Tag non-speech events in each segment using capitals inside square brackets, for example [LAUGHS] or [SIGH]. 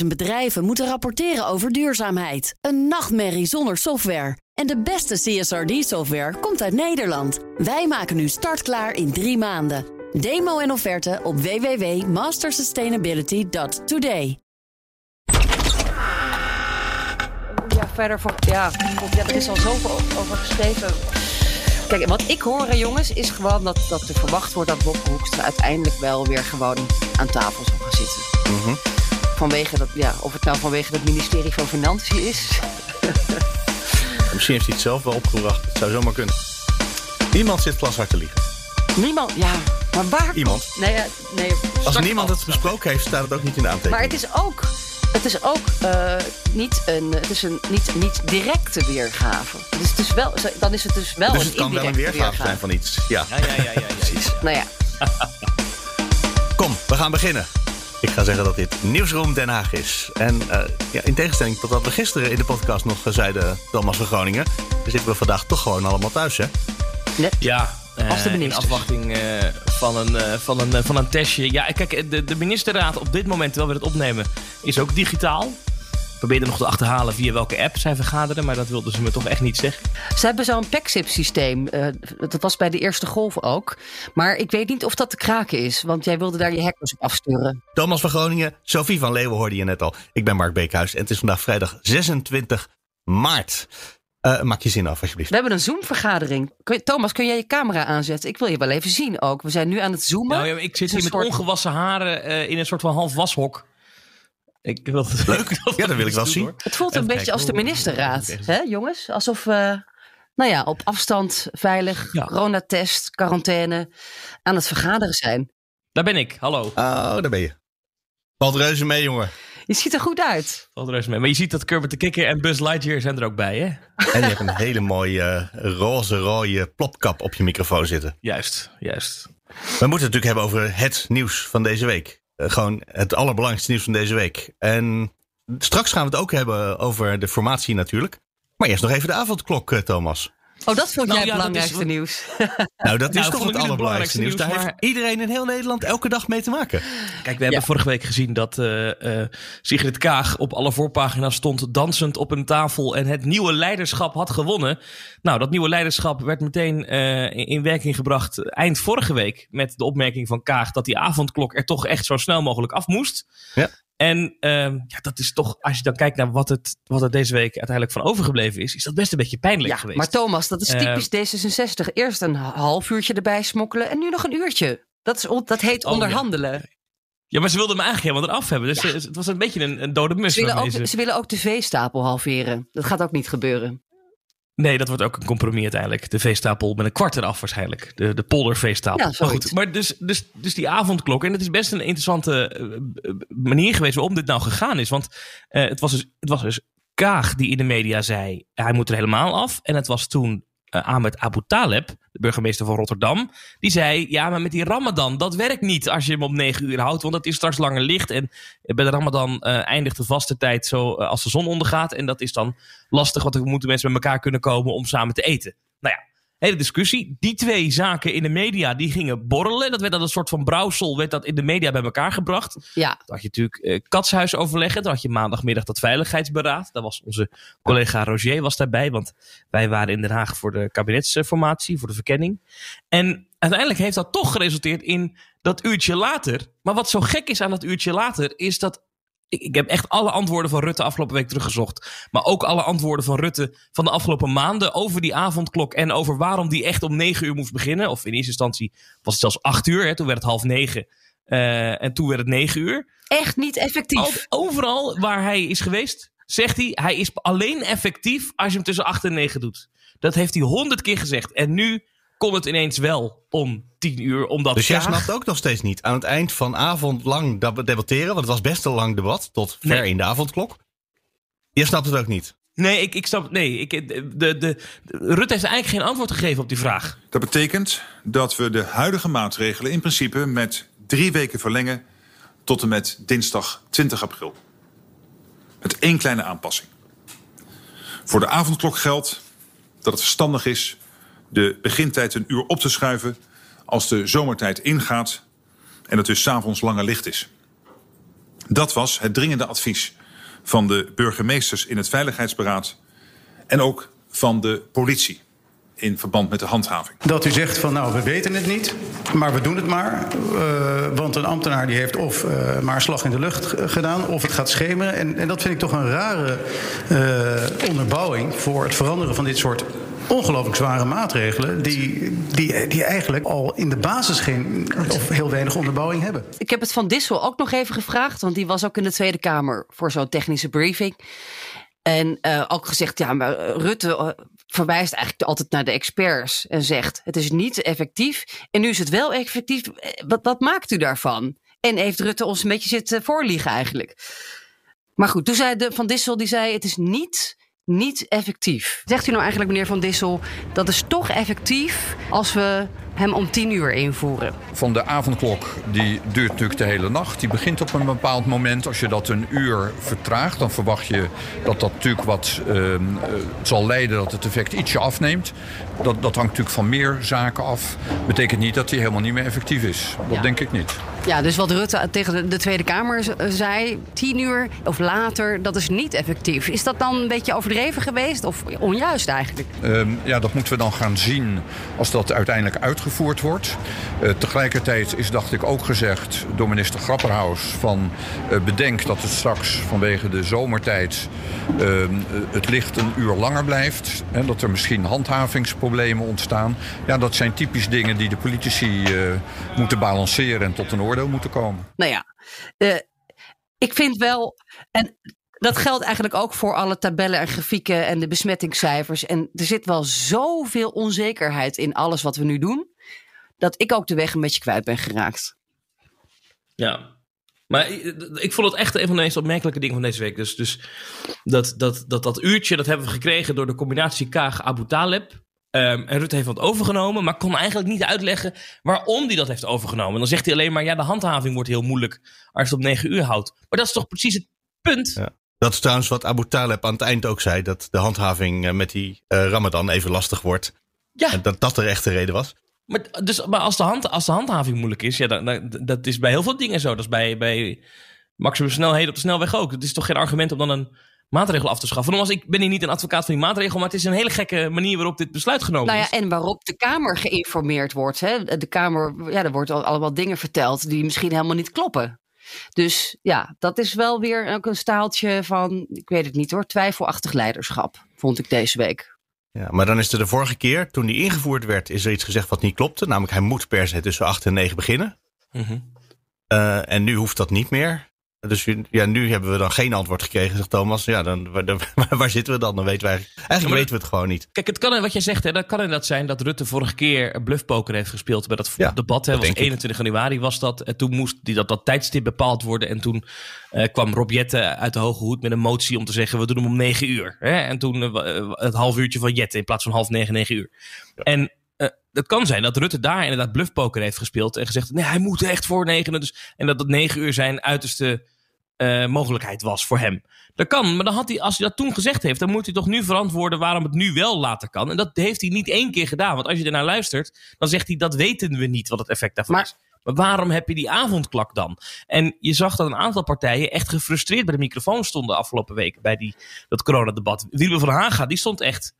50.000 bedrijven moeten rapporteren over duurzaamheid. Een nachtmerrie zonder software. En de beste CSRD-software komt uit Nederland. Wij maken nu startklaar in drie maanden. Demo en offerte op www.mastersustainability.today. Ja, verder van. Ja, ja, er is al zoveel over geschreven. Kijk, wat ik hoor, jongens, is gewoon dat, dat er verwacht wordt dat Bob Hoekstra uiteindelijk wel weer gewoon aan tafel zal gaan zitten. Vanwege dat, ja, of het nou vanwege het ministerie van Financiën is. [LAUGHS] Misschien heeft hij het zelf wel opgebracht. Het zou zomaar kunnen. Niemand zit glashard te liegen. Niemand, ja, maar waar? Iemand. Nee, ja, nee. Als niemand het besproken heeft, staat het ook niet in de Maar aantekening. het is ook, het is ook eh, niet, een, het is een niet, niet directe weergave. Dus het is wel, dan is het dus wel Dus een het kan wel een indirecte weergave zijn van iets. Ja, Ja, ja, ja, ja, ja, ja. precies. Nou ja, [LAUGHS] Kom, we gaan beginnen. Ik ga zeggen dat dit Nieuwsroom Den Haag is. En eh, ja, in tegenstelling tot wat we gisteren in de podcast nog eh, zeiden, Thomas van Groningen, zitten we vandaag toch gewoon allemaal thuis, hè? net. Ja, eh, Als de in afwachting eh, van, een, eh, van, een, van een testje. Ja, kijk, de, de ministerraad op dit moment, terwijl we het opnemen, is ook digitaal. Probeer er nog te achterhalen via welke app zij vergaderen, maar dat wilden ze me toch echt niet zeggen. Ze hebben zo'n PEXIP-systeem. eh, dat was bij de eerste golf ook. Maar ik weet niet of dat te kraken is. Want jij wilde daar je hackers op afsturen. Thomas van Groningen, Sophie van Leeuwen hoorde je net al. Ik ben Mark Beekhuis en het is vandaag vrijdag 26 maart. Eh, maak je zin af, alsjeblieft. We hebben een Zoom-vergadering. Thomas, kun jij je camera aanzetten? Ik wil je wel even zien ook. We zijn nu aan het zoomen. Nou ja, ik zit hier met soort- ongewassen haren eh, in een soort van half washok. Ik wil Leuk. [LAUGHS] Ja, dat wil ik wel zien. Het voelt een Even beetje kijken als de hoe- ministerraad, hè, jongens? Alsof we, nou ja, op afstand, veilig, Ja. coronatest, quarantaine, aan het vergaderen zijn. Daar ben ik, hallo. Oh, daar ben je. Valt reuze mee, jongen. Je ziet er goed uit. Valt rest mee. Maar je ziet dat Kermit de Kikker en Buzz Lightyear zijn er ook bij, hè? En je hebt een hele mooie eh, roze rode plopkap op je microfoon zitten. Juist, juist. We moeten het natuurlijk hebben over het nieuws van deze week. Eh, gewoon het allerbelangrijkste nieuws van deze week. En straks gaan we het ook hebben over de formatie natuurlijk. Maar eerst nog even de avondklok, eh, Thomas. Oh, dat vond Nou jij het belangrijkste nieuws. [LAUGHS] Nou, dat is Nou, toch het allerbelangrijkste nieuws. Daar belangrijkste nieuws, heeft iedereen in heel Nederland elke dag mee te maken. Kijk, we hebben Ja. vorige week gezien dat eh, eh, Sigrid Kaag op alle voorpagina's stond dansend op een tafel en het nieuwe leiderschap had gewonnen. Nou, dat nieuwe leiderschap werd meteen eh, in, in werking gebracht eind vorige week met de opmerking van Kaag dat die avondklok er toch echt zo snel mogelijk af moest. Ja. En ehm, ja, dat is toch, als je dan kijkt naar wat, het, wat er deze week uiteindelijk van overgebleven is, is dat best een beetje pijnlijk Ja, geweest. maar Thomas, dat is Eh, typisch D66. Eerst een half uurtje erbij smokkelen en nu nog een uurtje. Dat, is, dat heet Oh, onderhandelen. Ja, maar ze wilden me eigenlijk helemaal eraf hebben. Dus Ja. het was een beetje een, een dode mus. Ze willen, ook, ze willen ook de veestapel halveren. Dat gaat ook niet gebeuren. Nee, dat wordt ook een compromis uiteindelijk. De veestapel met een kwart eraf waarschijnlijk. De, de polderveestapel. Ja, maar goed, maar dus, dus, dus die avondklok. En het is best een interessante eh, eh, manier geweest waarom dit nou gegaan is. Want eh, het, was dus, het was dus Kaag die in de media zei... hij moet er helemaal af. En het was toen eh, Ahmed Abu Taleb, de burgemeester van Rotterdam... die zei, ja, maar met die ramadan, dat werkt niet als je hem om negen uur houdt... want dat is straks langer licht. En bij de ramadan eh, eindigt de vaste tijd zo eh, als de zon ondergaat. En dat is dan lastig, want dan moeten mensen met elkaar kunnen komen om samen te eten. Nou ja, hele discussie. Die twee zaken in de media, die gingen borrelen. Dat werd dan een soort van brouwsel, werd dat in de media bij elkaar gebracht. Ja, Dan had je natuurlijk eh, katshuisoverleggen. Dan had je maandagmiddag dat veiligheidsberaad. Daar was onze collega Roger was daarbij. Want wij waren in Den Haag voor de kabinetsformatie, voor de verkenning. En uiteindelijk heeft dat toch geresulteerd in dat uurtje later. Maar wat zo gek is aan dat uurtje later, is dat. Ik, ik heb echt alle antwoorden van Rutte afgelopen week teruggezocht. Maar ook alle antwoorden van Rutte van de afgelopen maanden over die avondklok. En over waarom die echt om negen uur moest beginnen. Of in eerste instantie was het zelfs acht uur. Hè, toen werd het half negen. Eh, en toen werd het negen uur. echt niet effectief. Al- overal waar hij is geweest, zegt hij, hij is alleen effectief als je hem tussen 8 en 9 doet. Dat heeft hij honderd keer gezegd. En nu kon het ineens wel om 10 uur, omdat Dus jij snapt ook nog steeds niet. Aan het eind van avond lang deb- debatteren, want het was best een lang debat, tot ver Nee. in de avondklok. Je snapt het ook niet. Nee, ik, ik snap. Nee, ik, de, de, de, Rutte heeft eigenlijk geen antwoord gegeven op die vraag. Dat betekent dat we de huidige maatregelen in principe met drie weken verlengen tot en met dinsdag 20 april. Met één kleine aanpassing. Voor de avondklok geldt dat het verstandig is de begintijd een uur op te schuiven als de zomertijd ingaat en het dus s'avonds langer licht is. Dat was het dringende advies van de burgemeesters in het Veiligheidsberaad en ook van de politie in verband met de handhaving. Dat u zegt van nou, we weten het niet, maar we doen het maar. Uh, want een ambtenaar die heeft of uh, maar slag in de lucht gedaan, of het gaat schemeren. En, en dat vind ik toch een rare uh, onderbouwing voor het veranderen van dit soort ongelooflijk zware maatregelen. Die, die, die eigenlijk al in de basis geen of heel weinig onderbouwing hebben. Ik heb het van Dissel ook nog even gevraagd, want die was ook in de Tweede Kamer voor zo'n technische briefing. En uh, ook gezegd, ja, maar Rutte uh, verwijst eigenlijk altijd naar de experts en zegt: het is niet effectief. En nu is het wel effectief. Wat, wat maakt u daarvan? En heeft Rutte ons een beetje zitten voorliegen eigenlijk. Maar goed, toen zei de, Van Dissel, die zei: het is niet niet effectief. Zegt u nou eigenlijk, meneer Van Dissel, dat is toch effectief als we hem om tien uur invoeren? Van de avondklok, die duurt natuurlijk de hele nacht. Die begint op een bepaald moment. Als je dat een uur vertraagt, dan verwacht je dat dat natuurlijk wat uh, zal leiden dat het effect ietsje afneemt. Dat, dat hangt natuurlijk van meer zaken af. Betekent niet dat hij helemaal niet meer effectief is. Dat ja. denk ik niet. Ja, dus wat Rutte tegen de Tweede Kamer zei, tien uur of later, dat is niet effectief. Is dat dan een beetje overdreven geweest of onjuist eigenlijk? Um, ja, dat moeten we dan gaan zien als dat uiteindelijk uitgevoerd wordt. Uh, tegelijkertijd is, dacht ik, ook gezegd door minister Grapperhaus van uh, bedenk dat het straks vanwege de zomertijd uh, het licht een uur langer blijft. En dat er misschien handhavingsproblemen ontstaan. Ja, dat zijn typisch dingen die de politici moeten balanceren en tot een orde moeten komen. Nou ja, uh, ik vind wel. En dat geldt eigenlijk ook voor alle tabellen en grafieken en de besmettingscijfers. En er zit wel zoveel onzekerheid in alles wat we nu doen. Dat ik ook de weg een beetje kwijt ben geraakt. Ja, maar ik vond het echt een van de meest opmerkelijke dingen van deze week. Dus, dus dat, dat, dat, dat uurtje, dat hebben we gekregen door de combinatie Kaag-Abu Talib. Um, en Rutte heeft wat overgenomen, maar kon eigenlijk niet uitleggen waarom hij dat heeft overgenomen. Dan zegt hij alleen maar, ja, de handhaving wordt heel moeilijk als je het op negen uur houdt. Maar dat is toch precies het punt? Ja. Dat is trouwens wat Abu Taleb aan het eind ook zei, dat de handhaving met die uh, Ramadan even lastig wordt. Ja. En dat dat de echte reden was. Maar, dus, maar als, de hand, als de handhaving moeilijk is, ja, dan, dan, dat is bij heel veel dingen zo. Dat is bij, bij maximum snelheden op de snelweg ook. Het is toch geen argument om dan een maatregel af te schaffen. Nogmaals, ik ben hier niet een advocaat van die maatregel, maar het is een hele gekke manier waarop dit besluit genomen nou ja, is. En waarop de Kamer geïnformeerd wordt. Hè? De Kamer, ja, er wordt allemaal dingen verteld die misschien helemaal niet kloppen. Dus ja, dat is wel weer ook een staaltje van, ik weet het niet hoor, twijfelachtig leiderschap, vond ik deze week. Ja, maar dan is er de vorige keer, toen die ingevoerd werd, is er iets gezegd wat niet klopte. Namelijk, hij moet per se tussen 8 en 9 beginnen. Mm -hmm. uh, en nu hoeft dat niet meer. Dus ja, nu hebben we dan geen antwoord gekregen, zegt Thomas. Ja, dan, waar, [LAUGHS] waar zitten we dan? Dan weten wij eigenlijk ja, weten we het gewoon niet. Kijk, het kan, wat jij zegt, hè, dat kan inderdaad zijn dat Rutte vorige keer bluffpoker heeft gespeeld bij dat ja, debat. Hè, dat was 21 ik. januari was dat. En toen moest die, dat, dat tijdstip bepaald worden. En toen uh, kwam Rob Jette uit de hoge hoed met een motie om te zeggen: we doen hem om 9 uur. Hè? En toen uh, het half uurtje van Jette in plaats van half 9, 9 uur. Ja. En uh, het kan zijn dat Rutte daar inderdaad bluffpoker heeft gespeeld. En gezegd: nee, hij moet echt voor 9. Dus, en dat dat 9 uur zijn uiterste uh, mogelijkheid was voor hem. Dat kan, maar dan had hij, als hij dat toen gezegd heeft, dan moet hij toch nu verantwoorden waarom het nu wel later kan. En dat heeft hij niet één keer gedaan. Want als je ernaar luistert, dan zegt hij dat weten we niet wat het effect daarvan maar, is. Maar waarom heb je die avondklok dan? En je zag dat een aantal partijen echt gefrustreerd bij de microfoon stonden afgelopen weken bij die, dat coronadebat. Wiebe van Haga, die stond echt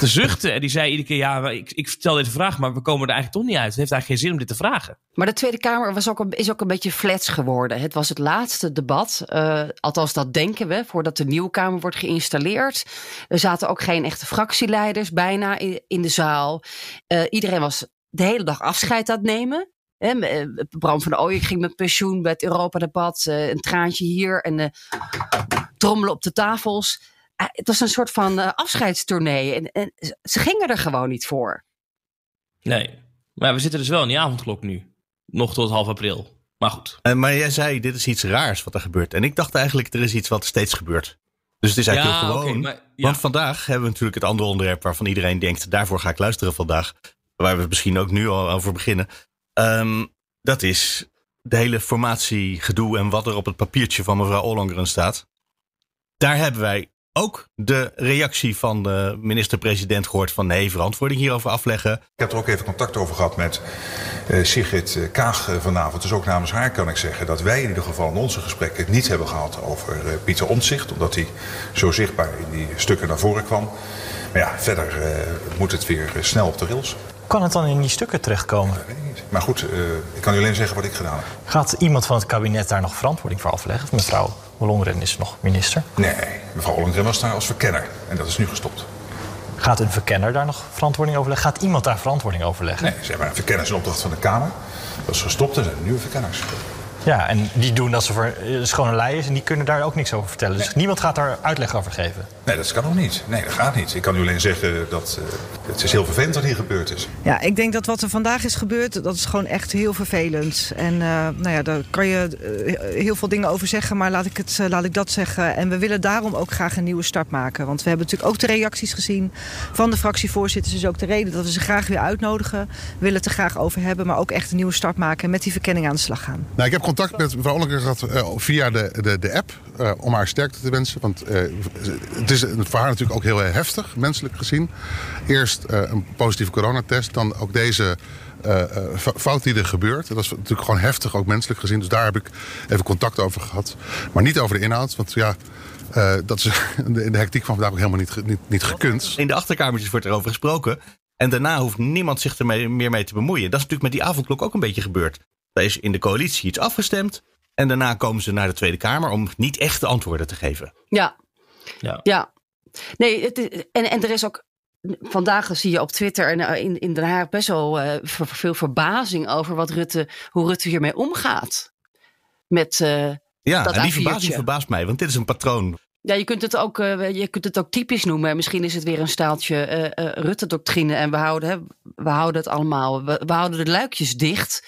te zuchten. En die zei iedere keer, ja, ik, ik stel deze vraag, maar we komen er eigenlijk toch niet uit. Het heeft eigenlijk geen zin om dit te vragen. Maar de Tweede Kamer was ook is ook een beetje flats geworden. Het was het laatste debat, uh, althans dat denken we, voordat de nieuwe Kamer wordt geïnstalleerd. Er zaten ook geen echte fractieleiders bijna in, in de zaal. Uh, iedereen was de hele dag afscheid aan het nemen. He, Bram van Ooyen ging met pensioen bij het Europa-debat. Een traantje hier en trommelen op de tafels het was een soort van uh, afscheidstournee. En, en, ze gingen er gewoon niet voor. Nee, maar we zitten dus wel in die avondklok nu. Nog tot half april. Maar goed. Uh, maar jij zei, dit is iets raars wat er gebeurt. En ik dacht eigenlijk, er is iets wat steeds gebeurt. Dus het is eigenlijk ja, heel gewoon. Okay, maar, ja. Want vandaag hebben we natuurlijk het andere onderwerp waarvan iedereen denkt, daarvoor ga ik luisteren vandaag. Waar we misschien ook nu al over beginnen. Um, dat is de hele formatiegedoe en wat er op het papiertje van mevrouw Ollongren staat. Daar hebben wij ook de reactie van de minister-president gehoord van nee, verantwoording hierover afleggen. Ik heb er ook even contact over gehad met uh, Sigrid eh, Kaag uh, vanavond. Dus ook namens haar kan ik zeggen dat wij in ieder geval in onze gesprekken het niet hebben gehad over Pieter Omtzigt. Omdat hij zo zichtbaar in die stukken naar voren kwam. Maar ja, verder moet het weer snel op de rails. Kan het dan in die stukken terechtkomen? Dat weet ik niet. Maar goed, ik kan u alleen zeggen wat ik gedaan heb. Gaat iemand van het kabinet daar nog verantwoording voor afleggen? Of mevrouw Ollongren is nog minister? Nee, mevrouw Ollongren was daar als verkenner. En dat is nu gestopt. Gaat een verkenner daar nog verantwoording over leggen? Gaat iemand daar verantwoording over leggen? Nee, zeg maar, een verkenner is een opdracht van de Kamer. Dat is gestopt en zijn er nieuwe verkenners. Ja, en die doen dat ze voor schone lei is en die kunnen daar ook niks over vertellen. Dus niemand gaat daar uitleg over geven. Nee, dat kan ook niet. Nee, dat gaat niet. Ik kan u alleen zeggen dat uh, het is heel vervelend wat hier gebeurd is. Ja, ik denk dat wat er vandaag is gebeurd, dat is gewoon echt heel vervelend. En uh, nou ja, daar kan je uh, heel veel dingen over zeggen, maar laat ik, het, laat ik dat zeggen. En we willen daarom ook graag een nieuwe start maken. Want we hebben natuurlijk ook de reacties gezien van de fractievoorzitters. Dus ook de reden dat we ze graag weer uitnodigen. We willen het er graag over hebben, maar ook echt een nieuwe start maken en met die verkenning aan de slag gaan. Nou, ik heb contact met mevrouw Ollengren gehad uh, via de, de, de app. Uh, om haar sterkte te wensen. Want uh, het is voor haar natuurlijk ook heel heftig, menselijk gezien. Eerst een positieve coronatest, dan ook deze fout die er gebeurt. Dat is natuurlijk gewoon heftig, ook menselijk gezien. Dus daar heb ik even contact over gehad. Maar niet over de inhoud, want ja... Dat is [LAUGHS] in de hectiek van vandaag ook helemaal niet, niet, niet gekund. In de achterkamertjes wordt erover gesproken. En daarna hoeft niemand zich er mee, meer mee te bemoeien. Dat is natuurlijk met die avondklok ook een beetje gebeurd. Er is in de coalitie iets afgestemd. En daarna komen ze naar de Tweede Kamer om niet echte antwoorden te geven. Ja, ja. ja. Nee, het is, en, en er is ook. Vandaag zie je op Twitter en in, in Den Haag best wel uh, veel verbazing over wat Rutte, hoe Rutte hiermee omgaat. Met uh, ja, dat en die verbazing verbaast mij, want dit is een patroon. Ja, je kunt het ook, uh, je kunt het ook typisch noemen. Misschien is het weer een staaltje Rutte-doctrine en we houden, we houden het allemaal, we, we houden de luikjes dicht.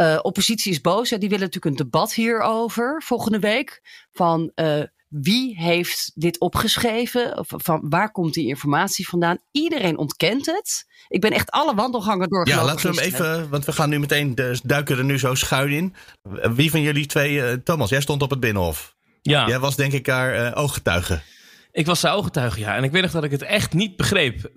Uh, oppositie is boos. Hè. Die willen natuurlijk een debat hierover volgende week. Van uh, wie heeft dit opgeschreven? Of van waar komt die informatie vandaan? Iedereen ontkent het. Ik ben echt alle wandelgangen doorgelopen. Ja, laten we hem even, want we gaan nu meteen de, duiken er nu zo schuin in. Wie van jullie twee, uh, Thomas, jij stond op het Binnenhof. Ja. Jij was denk ik daar ooggetuige. Ik was de ooggetuige, ja. En ik weet nog dat ik het echt niet begreep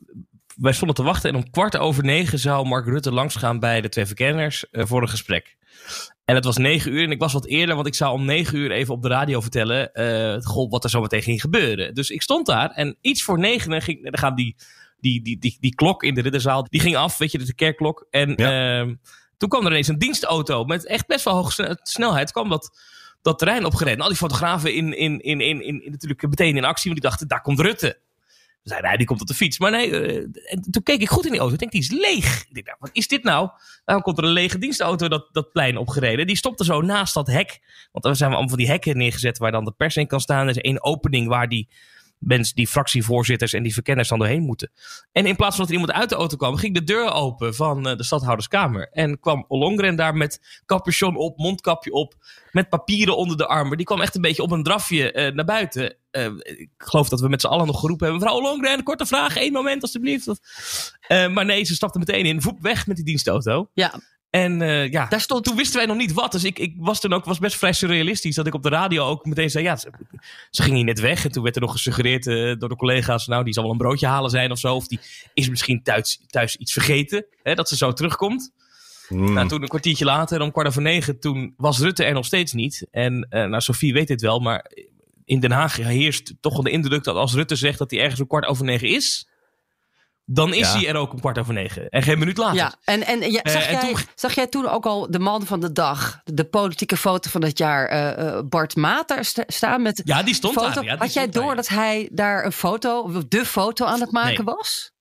wij stonden te wachten en om kwart over negen zou Mark Rutte langsgaan bij de twee verkenners uh, voor een gesprek. En het was negen uur en ik was wat eerder, want ik zou om negen uur even op de radio vertellen uh, god, wat er zo meteen ging gebeuren. Dus ik stond daar en iets voor negen ging, dan gaat die, die, die, die, die klok in de ridderzaal, die ging af, weet je, de kerkklok. En ja. uh, toen kwam er ineens een dienstauto met echt best wel hoge snelheid, kwam dat, dat terrein opgereden. En al die fotografen in, in, in, in, in, natuurlijk meteen in actie, want die dachten, daar komt Rutte zei hij, die komt op de fiets. Maar nee, uh, en toen keek ik goed in die auto. Ik denk, die is leeg. Ik denk, nou, wat is dit nou? Dan komt er een lege dienstauto dat, dat plein opgereden. Die stopte zo naast dat hek. Want er zijn allemaal van die hekken neergezet waar dan de pers in kan staan. Er is één opening waar die mensen, die fractievoorzitters en die verkenners dan doorheen moeten. En in plaats van dat er iemand uit de auto kwam, ging de deur open van uh, de stadhouderskamer. En kwam Ollongren daar met capuchon op, mondkapje op, met papieren onder de armen. Die kwam echt een beetje op een drafje uh, naar buiten. Uh, ik geloof dat we met z'n allen nog geroepen hebben. Mevrouw Ollongren, korte vraag, één moment alstublieft. maar nee, ze stapte meteen in, voep weg met die dienstauto. Ja. En uh, ja, Daar stond... toen wisten wij nog niet wat. Dus ik, ik was toen ook was best vrij surrealistisch. Dat ik op de radio ook meteen zei, ja, ze, ze ging hier net weg. En toen werd er nog gesuggereerd uh, door de collega's, nou, die zal wel een broodje halen zijn of zo. Of die is misschien thuis, thuis iets vergeten, hè, dat ze zo terugkomt. Mm. Nou, toen een kwartiertje later, om kwart over negen, toen was Rutte er nog steeds niet. En uh, nou, Sofie weet dit wel, maar in Den Haag heerst toch wel de indruk dat als Rutte zegt dat hij ergens om kwart over negen is dan is ja. hij er ook om kwart over negen. En geen minuut later. Ja, en, en, ja, zag, uh, jij, en toen... zag jij toen ook al de man van de dag, de politieke foto van het jaar, uh, uh, Bart Mater st staan met. Ja, die stond foto. daar. Ja, die had jij door daar, dat hij daar een foto, de foto aan het maken nee. was?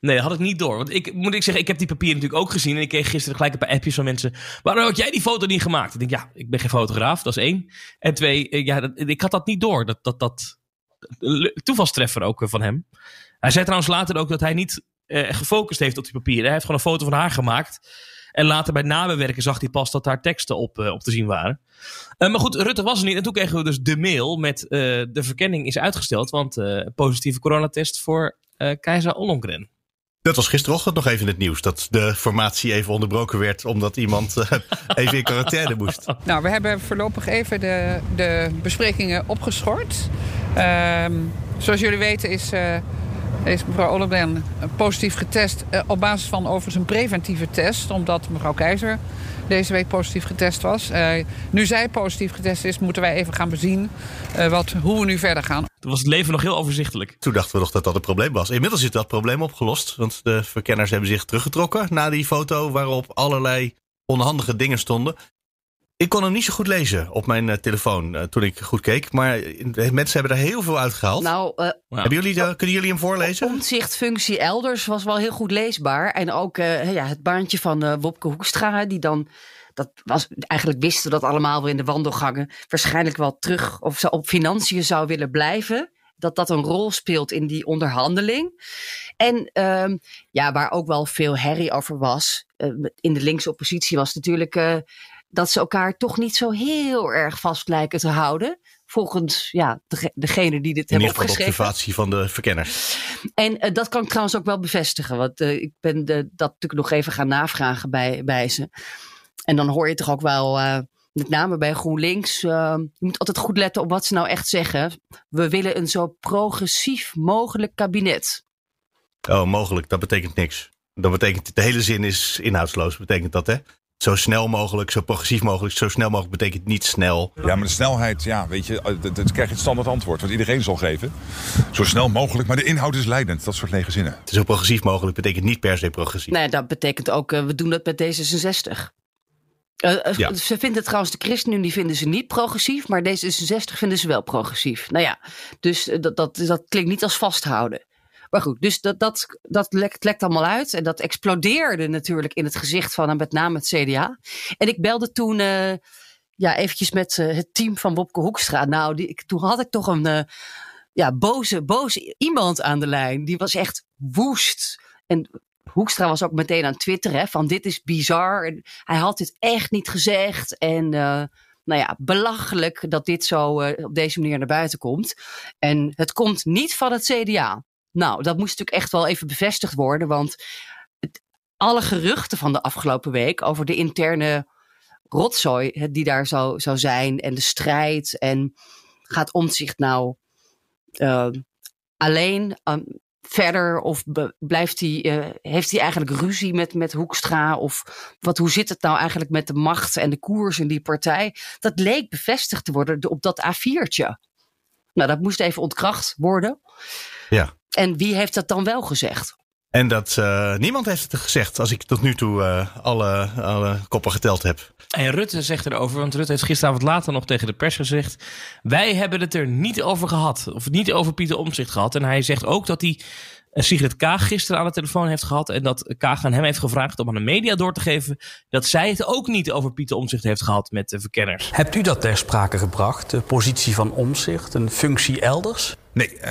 Nee, dat had ik niet door. Want ik moet ik zeggen, ik heb die papieren natuurlijk ook gezien. En ik kreeg gisteren gelijk een paar appjes van mensen. Waarom had jij die foto niet gemaakt? Ik denk, ja, ik ben geen fotograaf, dat is één. En twee, ja, dat, ik had dat niet door. Dat, dat, dat, toevalstreffer ook van hem. Hij zei trouwens later ook dat hij niet uh, gefocust heeft op die papieren. Hij heeft gewoon een foto van haar gemaakt. En later bij nabewerken zag hij pas dat daar teksten op, uh, op te zien waren. Uh, maar goed, Rutte was er niet. En toen kregen we dus de mail met de verkenning is uitgesteld. Want positieve coronatest voor keizer Ollongren. Dat was gisterochtend nog even in het nieuws. Dat de formatie even onderbroken werd omdat iemand [LAUGHS] even in quarantaine moest. Nou, we hebben voorlopig even de, de besprekingen opgeschort. Um, Zoals jullie weten is, is mevrouw Olleben positief getest... Uh, op basis van overigens een preventieve test... omdat mevrouw Keizer deze week positief getest was. Uh, nu zij positief getest is, moeten wij even gaan bezien wat, hoe we nu verder gaan. Toen was het leven nog heel overzichtelijk. Toen dachten we nog dat dat een probleem was. Inmiddels is dat probleem opgelost. Want de verkenners hebben zich teruggetrokken na die foto waarop allerlei onhandige dingen stonden. Ik kon hem niet zo goed lezen op mijn uh, telefoon uh, toen ik goed keek. Maar mensen hebben er heel veel uitgehaald. Nou, uh, hebben jullie, kunnen jullie hem voorlezen? Omzichtfunctie elders was wel heel goed leesbaar. En ook ja, het baantje van Wopke Hoekstra, die dan. Dat was, eigenlijk wisten we dat allemaal wel in de wandelgangen. Waarschijnlijk wel terug of ze op financiën zou willen blijven. Dat dat een rol speelt in die onderhandeling. En uh, ja, waar ook wel veel herrie over was. in de linkse oppositie was natuurlijk dat ze elkaar toch niet zo heel erg vast lijken te houden. Volgens ja, de, degene die dit hebben opgeschreven. In observatie van de verkenners. En uh, dat kan ik trouwens ook wel bevestigen. Want uh, ik ben de, dat natuurlijk nog even gaan navragen bij, bij ze. En dan hoor je toch ook wel, uh, met name bij GroenLinks... je moet altijd goed letten op wat ze nou echt zeggen. We willen een zo progressief mogelijk kabinet. Oh, mogelijk. Dat betekent niks. Dat betekent, de hele zin is inhoudsloos, betekent dat hè? Zo snel mogelijk, zo progressief mogelijk. Zo snel mogelijk betekent niet snel. Ja, maar de snelheid, ja, weet je, dat, dat krijg je het standaard antwoord. Wat iedereen zal geven. Zo snel mogelijk, maar de inhoud is leidend. Dat soort lege zinnen. Zo progressief mogelijk betekent niet per se progressief. Nee, dat betekent ook, uh, we doen dat met D66. Uh, ja. Ze vinden trouwens, de ChristenUnie vinden ze niet progressief, maar D66 vinden ze wel progressief. Nou ja, dus dat, dat, dat klinkt niet als vasthouden. Maar goed, dus dat, dat, dat lekt, lekt allemaal uit. En dat explodeerde natuurlijk in het gezicht van met name het CDA. En ik belde toen uh, ja, eventjes met uh, het team van Bobke Hoekstra. Nou, die, toen had ik toch een uh, ja, boze, boze iemand aan de lijn. Die was echt woest. En Hoekstra was ook meteen aan Twitter hè, van dit is bizar. En hij had dit echt niet gezegd. En nou ja, belachelijk dat dit zo op deze manier naar buiten komt. En het komt niet van het CDA. Nou, dat moest natuurlijk echt wel even bevestigd worden, want alle geruchten van de afgelopen week over de interne rotzooi die daar zou, zou zijn en de strijd en gaat omzicht nou uh, alleen um, verder of blijft hij, uh, heeft hij eigenlijk ruzie met, met Hoekstra of wat, hoe zit het nou eigenlijk met de macht en de koers in die partij? Dat leek bevestigd te worden op dat A4'tje. Nou, dat moest even ontkracht worden. Ja. En wie heeft dat dan wel gezegd? En dat uh, niemand heeft het gezegd, als ik tot nu toe uh, alle, alle koppen geteld heb. En Rutte zegt erover, want Rutte heeft gisteravond later nog tegen de pers gezegd: Wij hebben het er niet over gehad, of niet over Pieter Omzicht gehad. En hij zegt ook dat hij Sigrid Kaag gisteren aan de telefoon heeft gehad. En dat Kaag aan hem heeft gevraagd om aan de media door te geven. dat zij het ook niet over Pieter Omzicht heeft gehad met de verkenners. Hebt u dat ter sprake gebracht? De positie van Omzicht, een functie elders? Nee, uh,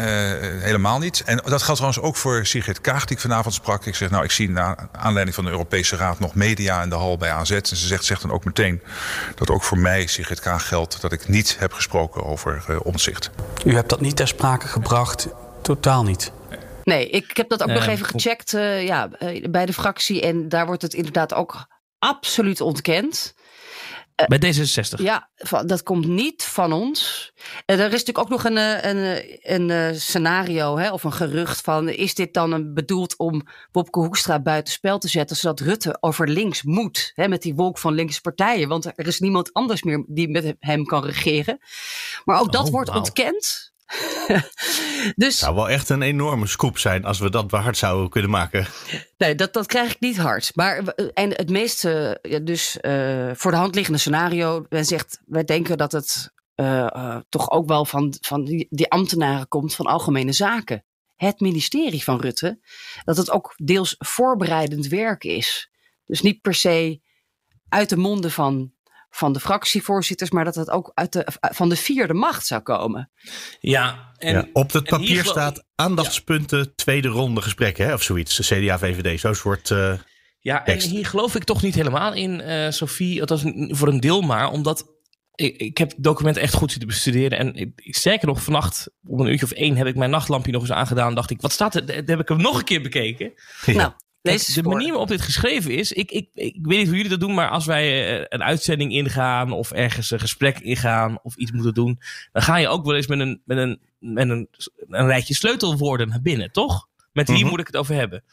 helemaal niet. En dat geldt trouwens ook voor Sigrid Kaag, die ik vanavond sprak. Ik zeg, nou, ik zie na aanleiding van de Europese Raad nog media in de hal bij AZ. En ze zegt, zegt dan ook meteen dat ook voor mij, Sigrid Kaag, geldt dat ik niet heb gesproken over uh, omzicht. U hebt dat niet ter sprake gebracht? Totaal niet? Nee, ik heb dat ook nog even gecheckt uh, ja, bij de fractie. En daar wordt het inderdaad ook absoluut ontkend. Bij D66? Ja, dat komt niet van ons. er is natuurlijk ook nog een, een, een, scenario hè, of een gerucht van... is dit dan een, bedoeld om Bobke Hoekstra buitenspel te zetten... zodat Rutte over links moet hè, met die wolk van linkse partijen? Want er is niemand anders meer die met hem kan regeren. Maar ook dat oh, wordt wow. ontkend. [LAUGHS] dus, zou wel echt een enorme scoop zijn als we dat hard zouden kunnen maken. Nee, dat, dat krijg ik niet hard. Maar en het meest, uh, dus uh, voor de hand liggende scenario, men zegt, wij denken dat het uh, toch ook wel van, van die, die ambtenaren komt van algemene zaken. Het ministerie van Rutte, dat het ook deels voorbereidend werk is. Dus niet per se uit de monden van van de fractievoorzitters, maar dat het ook uit de, van de vierde macht zou komen. Ja, en, ja, op het papier staat aandachtspunten, ja. tweede ronde gesprekken, hè, of zoiets. CDA, VVD, zo'n soort. Uh, ja, en hier geloof ik toch niet helemaal in, uh, Sophie. Althans, voor een deel maar, omdat. Ik, ik heb het document echt goed zitten bestuderen. En ik, sterker nog, vannacht om een uurtje of één heb ik mijn nachtlampje nog eens aangedaan. Dacht ik, wat staat er? Dan heb ik hem nog een keer bekeken. Ja. Nou, De manier waarop dit geschreven is, ik, ik, ik weet niet hoe jullie dat doen, maar als wij eh, een uitzending ingaan of ergens een gesprek ingaan of iets moeten doen, dan ga je ook wel eens met een, met een, met een, een rijtje sleutelwoorden naar binnen, toch? Met wie Mhm. moet ik het over hebben?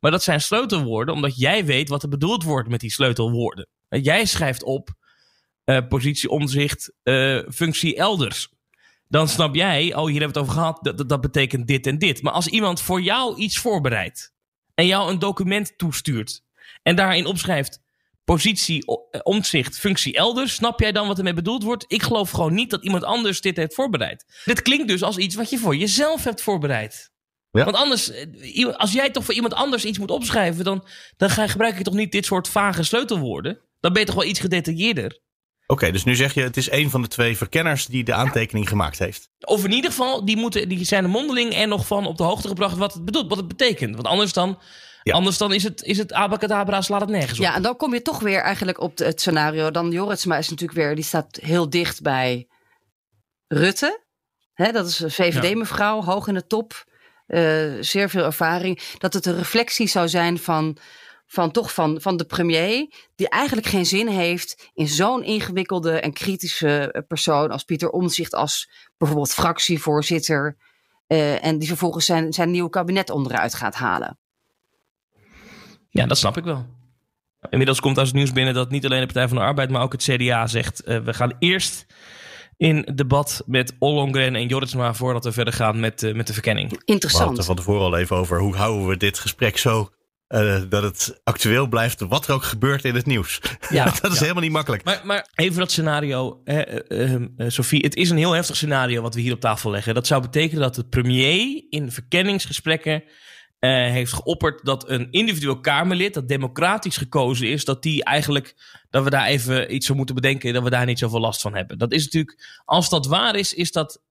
Maar dat zijn sleutelwoorden omdat jij weet wat er bedoeld wordt met die sleutelwoorden. En Jij schrijft op eh, positie, omzicht, eh, functie elders. Dan snap jij, oh hier hebben we het over gehad, dat, dat, dat betekent dit en dit. Maar als iemand voor jou iets voorbereidt en jou een document toestuurt en daarin opschrijft positie, eh, omzicht, functie elders, snap jij dan wat ermee bedoeld wordt? Ik geloof gewoon niet dat iemand anders dit heeft voorbereid. Dit klinkt dus als iets wat je voor jezelf hebt voorbereid. Ja. Want anders, eh, als jij toch voor iemand anders iets moet opschrijven, dan, dan ga, gebruik je toch niet dit soort vage sleutelwoorden? Dan ben je toch wel iets gedetailleerder? Oké, dus nu zeg je het is een van de twee verkenners die de aantekening gemaakt heeft. Of in ieder geval, die, moeten, die zijn er mondeling en nog van op de hoogte gebracht wat het bedoelt, wat het betekent. Want anders dan, anders dan is het, is het abacadabra, slaat het nergens op. Ja, en dan kom je toch weer eigenlijk op het scenario. Dan Joritsma is natuurlijk weer, die staat heel dicht bij Rutte. Hè, dat is een VVD-mevrouw, hoog in de top. eh, zeer veel ervaring. Dat het een reflectie zou zijn van, van, toch van, van de premier. Die eigenlijk geen zin heeft in zo'n ingewikkelde en kritische eh, persoon als Pieter Omtzigt. Als bijvoorbeeld fractievoorzitter. eh, en die vervolgens zijn, zijn nieuwe kabinet onderuit gaat halen. Ja, dat snap ik wel. Inmiddels komt als nieuws binnen dat niet alleen de Partij van de Arbeid, maar ook het CDA zegt: eh, we gaan eerst in debat met Ollongren en Jorritsma voordat we verder gaan met, met de verkenning. We hadden het er van tevoren al even over hoe houden we dit gesprek zo eh, dat het actueel blijft, wat er ook gebeurt in het nieuws. Ja, [LAUGHS] dat is ja. helemaal niet makkelijk. Maar, maar even dat scenario, hè, eh, eh, eh, Sophie. Het is een heel heftig scenario wat we hier op tafel leggen. Dat zou betekenen dat de premier in verkenningsgesprekken eh, heeft geopperd dat een individueel Kamerlid, dat democratisch gekozen is, dat die eigenlijk, dat we daar even iets van moeten bedenken, dat we daar niet zoveel last van hebben. Dat is natuurlijk, als dat waar is, is dat.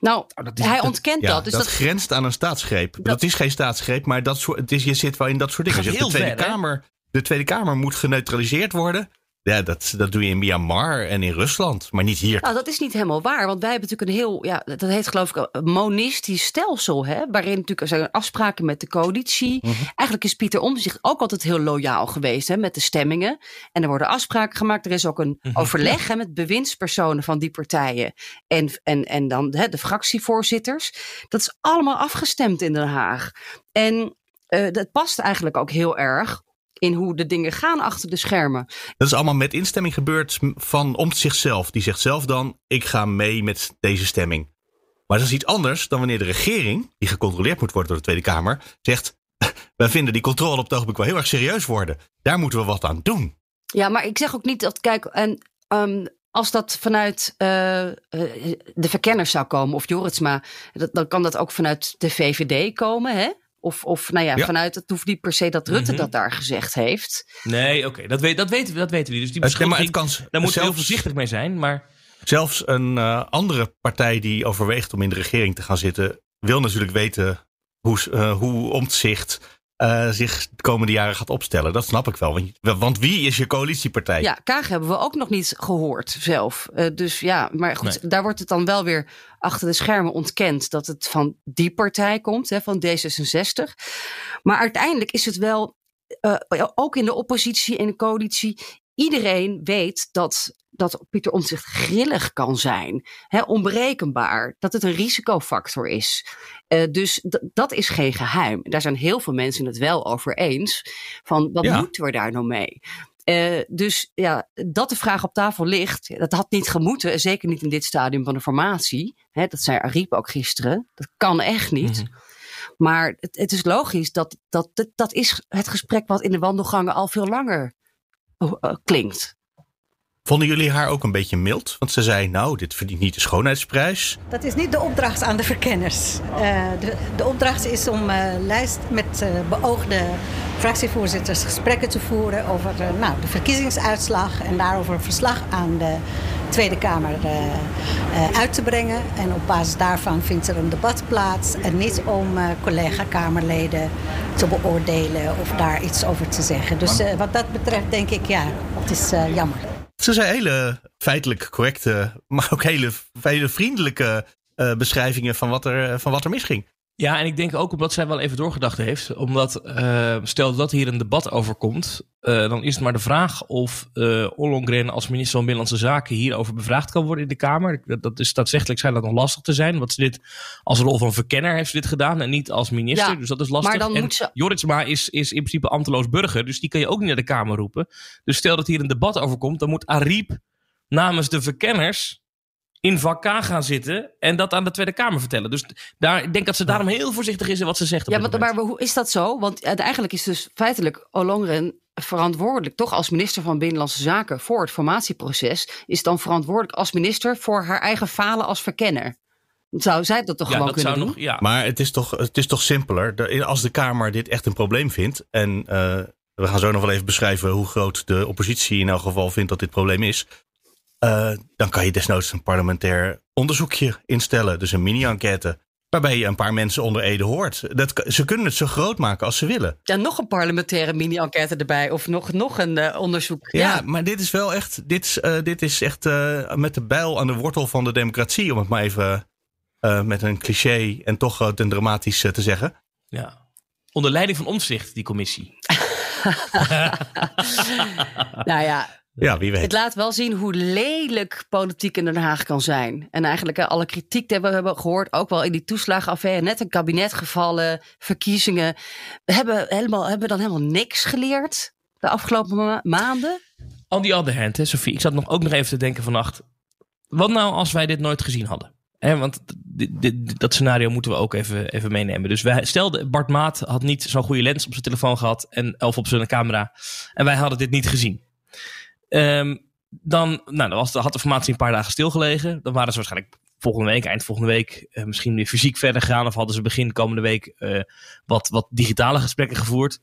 Nou, is- hij dat- ontkent Ja, dat. Dus dat, dat, grenst aan een staatsgreep. Dat, is geen staatsgreep, maar dat soort, het is, je zit wel in dat soort dingen. Zegt, de, heel Tweede ver, hè? Kamer, de Tweede Kamer moet geneutraliseerd worden. Ja, dat, dat doe je in Myanmar en in Rusland, maar niet hier. Nou, dat is niet helemaal waar. Want wij hebben natuurlijk een heel, ja, dat heet geloof ik een monistisch stelsel. Hè, waarin natuurlijk er zijn afspraken met de coalitie. Mhm. Eigenlijk is Pieter Omtzigt ook altijd heel loyaal geweest hè, met de stemmingen. En er worden afspraken gemaakt. Er is ook een Mhm. overleg hè, met bewindspersonen van die partijen. En, en, en dan hè, de fractievoorzitters. Dat is allemaal afgestemd in Den Haag. En eh, dat past eigenlijk ook heel erg in hoe de dingen gaan achter de schermen. Dat is allemaal met instemming gebeurd van om zichzelf. Die zegt zelf dan, ik ga mee met deze stemming. Maar dat is iets anders dan wanneer de regering, die gecontroleerd moet worden door de Tweede Kamer, zegt, [LAUGHS] wij vinden die controle op het ogenblik wel heel erg serieus worden. Daar moeten we wat aan doen. Ja, maar ik zeg ook niet dat, kijk, en ehm, als dat vanuit eh, eh, de verkenners zou komen, of Joritsma, dat, dan kan dat ook vanuit de VVD komen, hè? Of, of nou ja, Ja. vanuit, het hoeft niet per se dat Rutte Mhm. dat daar gezegd heeft. Nee, oké, dat, weet, dat, weten we, dat weten we. Dus die Het- nee, maar beschuldiging, het kan daar moeten we heel voorzichtig mee zijn. Maar Zelfs een eh, andere partij die overweegt om in de regering te gaan zitten, wil natuurlijk weten hoe, eh, hoe omzicht zich de komende jaren gaat opstellen. Dat snap ik wel. Want, want wie is je coalitiepartij? Ja, Kaag hebben we ook nog niet gehoord zelf. Eh, dus ja, maar goed, Nee. daar wordt het dan wel weer achter de schermen ontkend dat het van die partij komt, hè, van D66. Maar uiteindelijk is het wel, eh, ook in de oppositie en de coalitie, iedereen weet dat, dat Pieter Omtzigt grillig kan zijn, hè, onberekenbaar, dat het een risicofactor is. Eh, dus dat is geen geheim. Daar zijn heel veel mensen het wel over eens. Van wat Ja. moeten we daar nou mee? Eh, dus ja, dat de vraag op tafel ligt, dat had niet gemoeten. Zeker niet in dit stadium van de formatie. Hè, dat zei Ariep ook gisteren. Dat kan echt niet. Maar het, het is logisch dat, dat, dat dat is het gesprek wat in de wandelgangen al veel langer klinkt. Vonden jullie haar ook een beetje mild? Want ze zei, nou, dit verdient niet de schoonheidsprijs. Dat is niet de opdracht aan de verkenners. Eh, de, de opdracht is om eh, lijst met eh, beoogde fractievoorzitters gesprekken te voeren over eh, nou, de verkiezingsuitslag en daarover een verslag aan de Tweede Kamer eh, eh, uit te brengen. En op basis daarvan vindt er een debat plaats en niet om eh, collega-Kamerleden te beoordelen of daar iets over te zeggen. Dus wat dat betreft denk ik, ja, het is jammer. Ze zei hele feitelijk correcte, maar ook hele, hele vriendelijke beschrijvingen van wat, er, van wat er misging. Ja, en ik denk ook omdat zij wel even doorgedacht heeft. Omdat, uh, stel dat hier een debat over komt, uh, dan is het maar de vraag of uh, Ollongren als minister van Binnenlandse Zaken hierover bevraagd kan worden in de Kamer. Dat, dat is staatsrechtelijk schijnt dat nog lastig te zijn. Want ze dit als rol van verkenner heeft ze dit gedaan en niet als minister. Ja, dus dat is lastig. maar dan en moet ze- Jorritsma is, is in principe ambteloos burger, dus die kan je ook niet naar de Kamer roepen. Dus stel dat hier een debat over komt, dan moet Ariep namens de verkenners in vak K gaan zitten en dat aan de Tweede Kamer vertellen. Dus daar, ik denk dat ze daarom heel voorzichtig is in wat ze zegt. op Ja, maar, maar hoe is dat zo? Want eigenlijk is dus feitelijk Ollongren verantwoordelijk, toch als minister van Binnenlandse Zaken voor het formatieproces, is dan verantwoordelijk als minister voor haar eigen falen als verkenner. Zou zij dat toch Ja, gewoon dat kunnen zou doen? nog- ja. Maar het is, toch, het is toch simpeler. Als de Kamer dit echt een probleem vindt. En eh, we gaan zo nog wel even beschrijven hoe groot de oppositie in elk geval vindt dat dit probleem is. Eh, dan kan je desnoods een parlementair onderzoekje instellen. Dus een mini-enquête. Waarbij je een paar mensen onder Ede hoort. Dat, ze kunnen het zo groot maken als ze willen. Ja, nog een parlementaire mini-enquête erbij. Of nog, nog een eh, onderzoek. Ja, maar dit is wel echt. Dit is, eh, dit is echt eh, met de bijl aan de wortel van de democratie. Om het maar even eh, met een cliché en toch groot en dramatisch te zeggen. Ja. Onder leiding van Omtzigt, die commissie. [LAUGHS] [LAUGHS] Nou ja, Ja, wie weet. Het laat wel zien hoe lelijk politiek in Den Haag kan zijn. En eigenlijk eh, alle kritiek die we hebben gehoord, ook wel in die toeslagenaffaire, net een kabinet gevallen, verkiezingen. We hebben, helemaal, hebben we dan helemaal niks geleerd de afgelopen ma- maanden. On the other hand, hè, Sophie, ik zat nog ook nog even te denken vannacht. Wat nou als wij dit nooit gezien hadden? Hè, want dit, dit- dat scenario moeten we ook even, even meenemen. Dus wij, stel, Bart Maat had niet zo'n goede lens op zijn telefoon gehad en, of op zijn camera. En wij hadden dit niet gezien. Ehm, dan, nou, dan was, had de formatie een paar dagen stilgelegen. Dan waren ze waarschijnlijk volgende week, eind volgende week, eh, misschien weer fysiek verder gegaan. Of hadden ze begin komende week eh, wat, wat digitale gesprekken gevoerd.